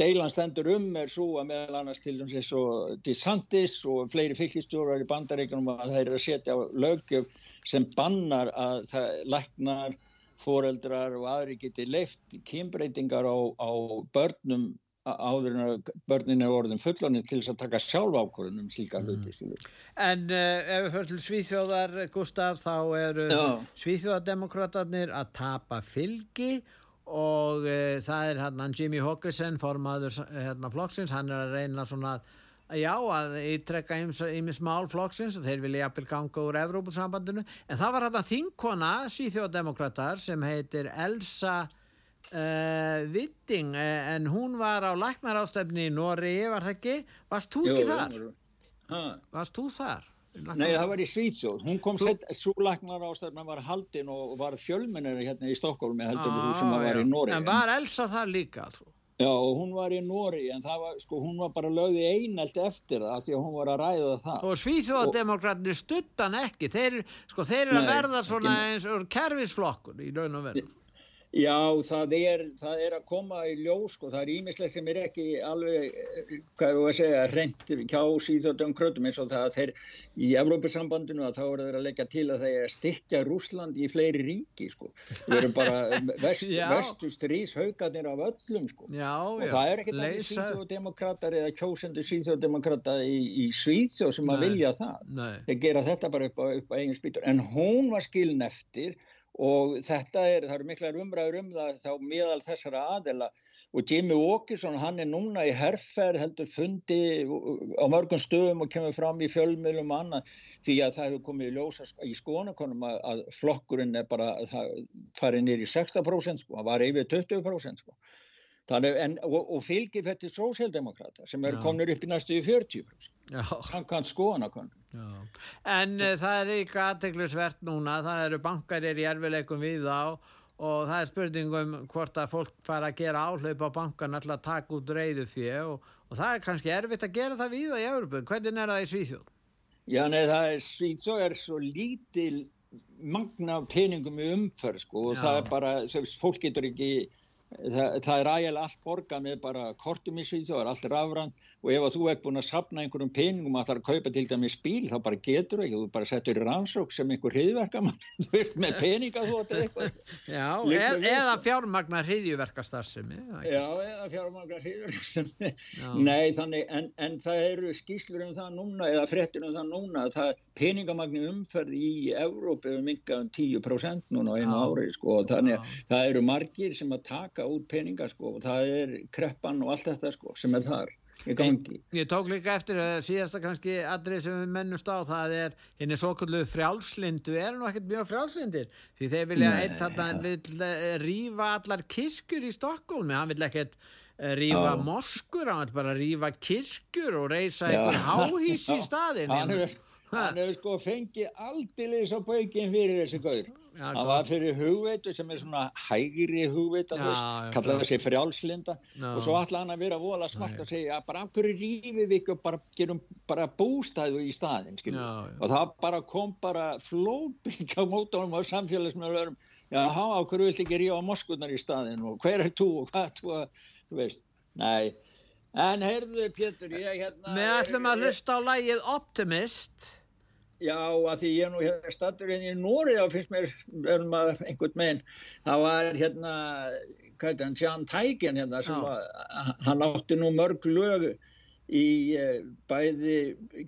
Speaker 3: deilan stendur um er svo að meðal annars til dæmis og DeSantis og fleiri fylgistjórar í bandaríkunum að það er að setja á löggjöf sem bannar að það læknar, foreldrar og aðri geti leift kynbreytingar á, á börnum áður en að börnin er orðin fullanir til þess að taka sjálf ákvörðun um slíka hluti. skilur.
Speaker 2: En uh, ef við fyrir til Svíþjóðar, Gustaf, þá eru
Speaker 3: Já.
Speaker 2: Svíþjóðardemokrátarnir að tapa fylgi og uh, það er hann Jimmy Hawkinson, formaður hérna, flokksins, hann er að reyna svona að Já, að ítrekka ímis mál flokksins og þeir vilja jafnvel ganga úr Evrópusambandinu. En það var þetta þingkona, síþjóðdemokratar, sem heitir Elsa uh, Witting, eh, en hún var á læknarástefni í Nóri, var það ekki? Varst þú ekki
Speaker 3: Jú,
Speaker 2: þar? Varst þú þar?
Speaker 3: Nei, það var í Svíþjóð. Hún kom sett, svo læknar ástæðan var haldin og var fjölmennari hérna í Stokkólmi heldur við þú sem
Speaker 2: Ah,
Speaker 3: var í Nóri.
Speaker 2: En var Elsa þar líka? Svo?
Speaker 3: Já, og hún var í Nóri en það var, sko, hún var bara lögði einelt eftir það því að hún var að ræða það.
Speaker 2: Og Svíþjóðdemokraterni stuttan ekki. Þeir, sko, þeir eru að verða svona eins og kerfisflokkur í raun og veru.
Speaker 3: Já, það er, það er að koma í ljós, sko, það er ímislegt sem er ekki alveg, eh, hvað er að segja, reynd hjá síðan krötum eins og það að þeir í Evrópusambandinu að þá eru þeir að leggja til að þeir stikja Rúsland í fleiri ríki, sko. Við erum bara vest, vestu stríshaukarnir af öllum, sko.
Speaker 2: Já,
Speaker 3: og
Speaker 2: já.
Speaker 3: það er ekkert
Speaker 2: Leysa-
Speaker 3: síðjóðdemokrater eða kjósendur síðjóðdemokrata í, í Svíþjóð sem að
Speaker 2: Nei.
Speaker 3: vilja það
Speaker 2: Nei.
Speaker 3: þeir gera þetta bara upp á, upp á eigin spýtur en hún var skilin eftir og þetta er, það eru miklar umræður um það þá meðal þessara aðela og Jimmy Åkesson hann er núna í herrferð heldur fundi á mörgum stöðum og kemur fram í fjölmiðlum og annað því að það hefur komið í ljósa í skonakonum að, að flokkurinn er bara það farið nýr í 60% sko, hann var yfir 20% sko Þannig, en, og, og fylgir þetta til sósíaldemokrata sem eru
Speaker 2: Já.
Speaker 3: komnir upp í næstu í 40%
Speaker 2: Já.
Speaker 3: samkvæmt skoðanakonum.
Speaker 2: En uh, það er líka aðteglisvert núna, það eru bankarir í erfileikum við þá og það er spurningum hvort að fólk fara að gera áhlaup á bankan alltaf að taka út reyðu fjö og, og það er kannski erfitt að gera það við í Európa. Hvernig er það í Svíþjóð?
Speaker 3: Já, nei, það er svo er svo lítil magna peningum í umferð, sko, og
Speaker 2: Já.
Speaker 3: það er bara, fólk getur ekki, það, það er ægilega allt borgað með bara kortum í Svíþjóð, það er allt rafran og ef þú ert búin að sapna einhverjum peningum að það er að kaupa til dæmis bíl, þá bara getur ekki, þú bara settur í rannsók sem einhver hriðverkamann, þú veist, með peninga þú átt eitthvað.
Speaker 2: Já, eð, eða fjármagnar hriðjuverkastarfsemi.
Speaker 3: Já, eða fjármágra hriðverkamann.
Speaker 2: Já.
Speaker 3: Nei, þannig, en, en það eru skýslur um það núna, eða fréttir um það núna, að það peningamagni umferð í hefur minkað um 10% núna einu ári, sko, og þannig að það eru margir sem að taka út peninga, sko, og það er kreppan og allt þetta, sko, sem er þar í gangi.
Speaker 2: Ég tók líka eftir að síðasta kannski atrið sem við mennumst á, það er henni svo kallu frjálslindu, er nú ekkert mjög frjálslindir, því þeir vilja
Speaker 3: Nei,
Speaker 2: einn þarna vill eh, rífa allar kirkjur í Stokkólmi, hann vill ekkert eh, rífa
Speaker 3: Já.
Speaker 2: moskur, hann vill bara rífa kirkjur og reysa
Speaker 3: Já.
Speaker 2: einhver háhís í
Speaker 3: Já.
Speaker 2: staðin.
Speaker 3: Hann
Speaker 2: Ég-
Speaker 3: hefur, hann hefur sko fengið aldilis á baukinn fyrir þessi gaur. já, hann var fyrir hugveitu sem er svona hægri hugveita kallaði þessi frjálslinda. Já. og svo ætlaði hann að vera vola smart að segja bara af hverju rífi við ekki og bara gerum bara bústæðu í staðin og það bara kom bara flóping á mótónum á samfélagsmiðurum já, á hverju vilt ekki rífa moskunar í staðin og hver er þú og hvað þú, þú veist, nei. En heyrðu Pétur, ég hérna...
Speaker 2: Við ætlum að hlusta á lægið Optimist.
Speaker 3: Já, að því ég er nú hérna stattur hérna í Nóri þá finnst mér, verðum að einhvern meginn, það var hérna, hvað er það, Jan Teigen hérna sem var, hann átti nú mörg lögu í eh, bæði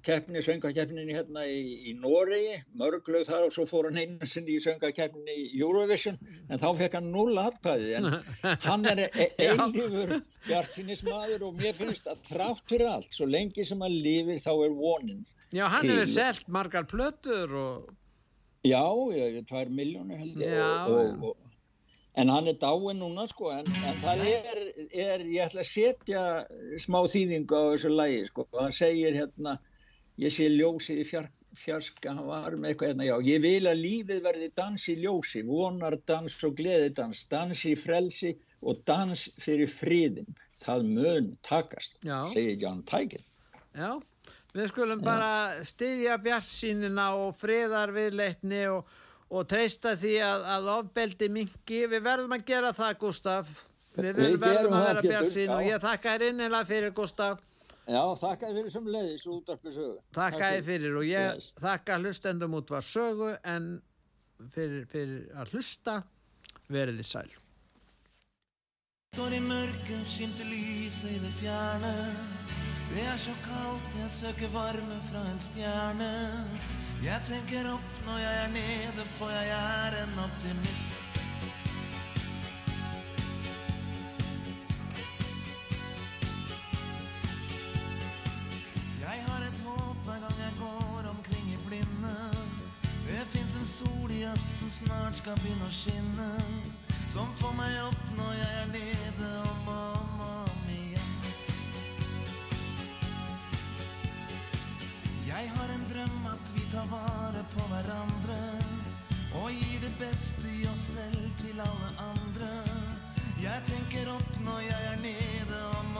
Speaker 3: keppni, söngakeppninni hérna í, í Noregi, mörgluð þar og svo fór hann einu sinni í söngakeppninni í Eurovision, en þá fekk hann null atkvæði, en hann er e einlifur hjartsinismadur og mér finnst að trátt fyrir allt svo lengi sem hann lifir þá er vonin
Speaker 2: Já, hann hefur selgt margar plötur og
Speaker 3: Já, er tvær miljónu held ég og, og, og en hann er dáin núna sko en, en það er, er, ég ætla að setja smá þýðingu á þessu lægi sko, hann segir hérna ég sé ljósið í fjár, fjarska hann var með eitthvað hérna, já, ég vil að lífið verði dans í ljósi, vonar dans og gleðidans, dans í frelsi og dans fyrir fríðin það mun takast já. segir Ján Tækið
Speaker 2: Já, við skulum já. bara styðja bjarsínina og friðar viðleitni og og treysta því að, að ofbeldi mingi, við verðum að gera það Gustaf, við, við verðum að vera björnsinn og ég þakka þér innilega fyrir Gustaf.
Speaker 3: Já, þakka þér fyrir sem leiðis út af sögu.
Speaker 2: Þakka þér fyrir og ég yes. þakka hlustendum út var sögu en fyrir, fyrir að hlusta veriði sæl. Står i mørket, skimter lyset i det fjerne. Det er så kaldt, jeg søker varme fra en Jag tänker upp när jag är nere för jag är en optimist. Jag har ett hopp varje gång jag går omkring i blinden Det finns en sol i öst som snart ska börja skinna Som får mig upp när jag är nere om och om Jag har en dröm att vi tar vara på varandra och ger det bästa jag själv till alla andra. Jag tänker upp när jag är nere och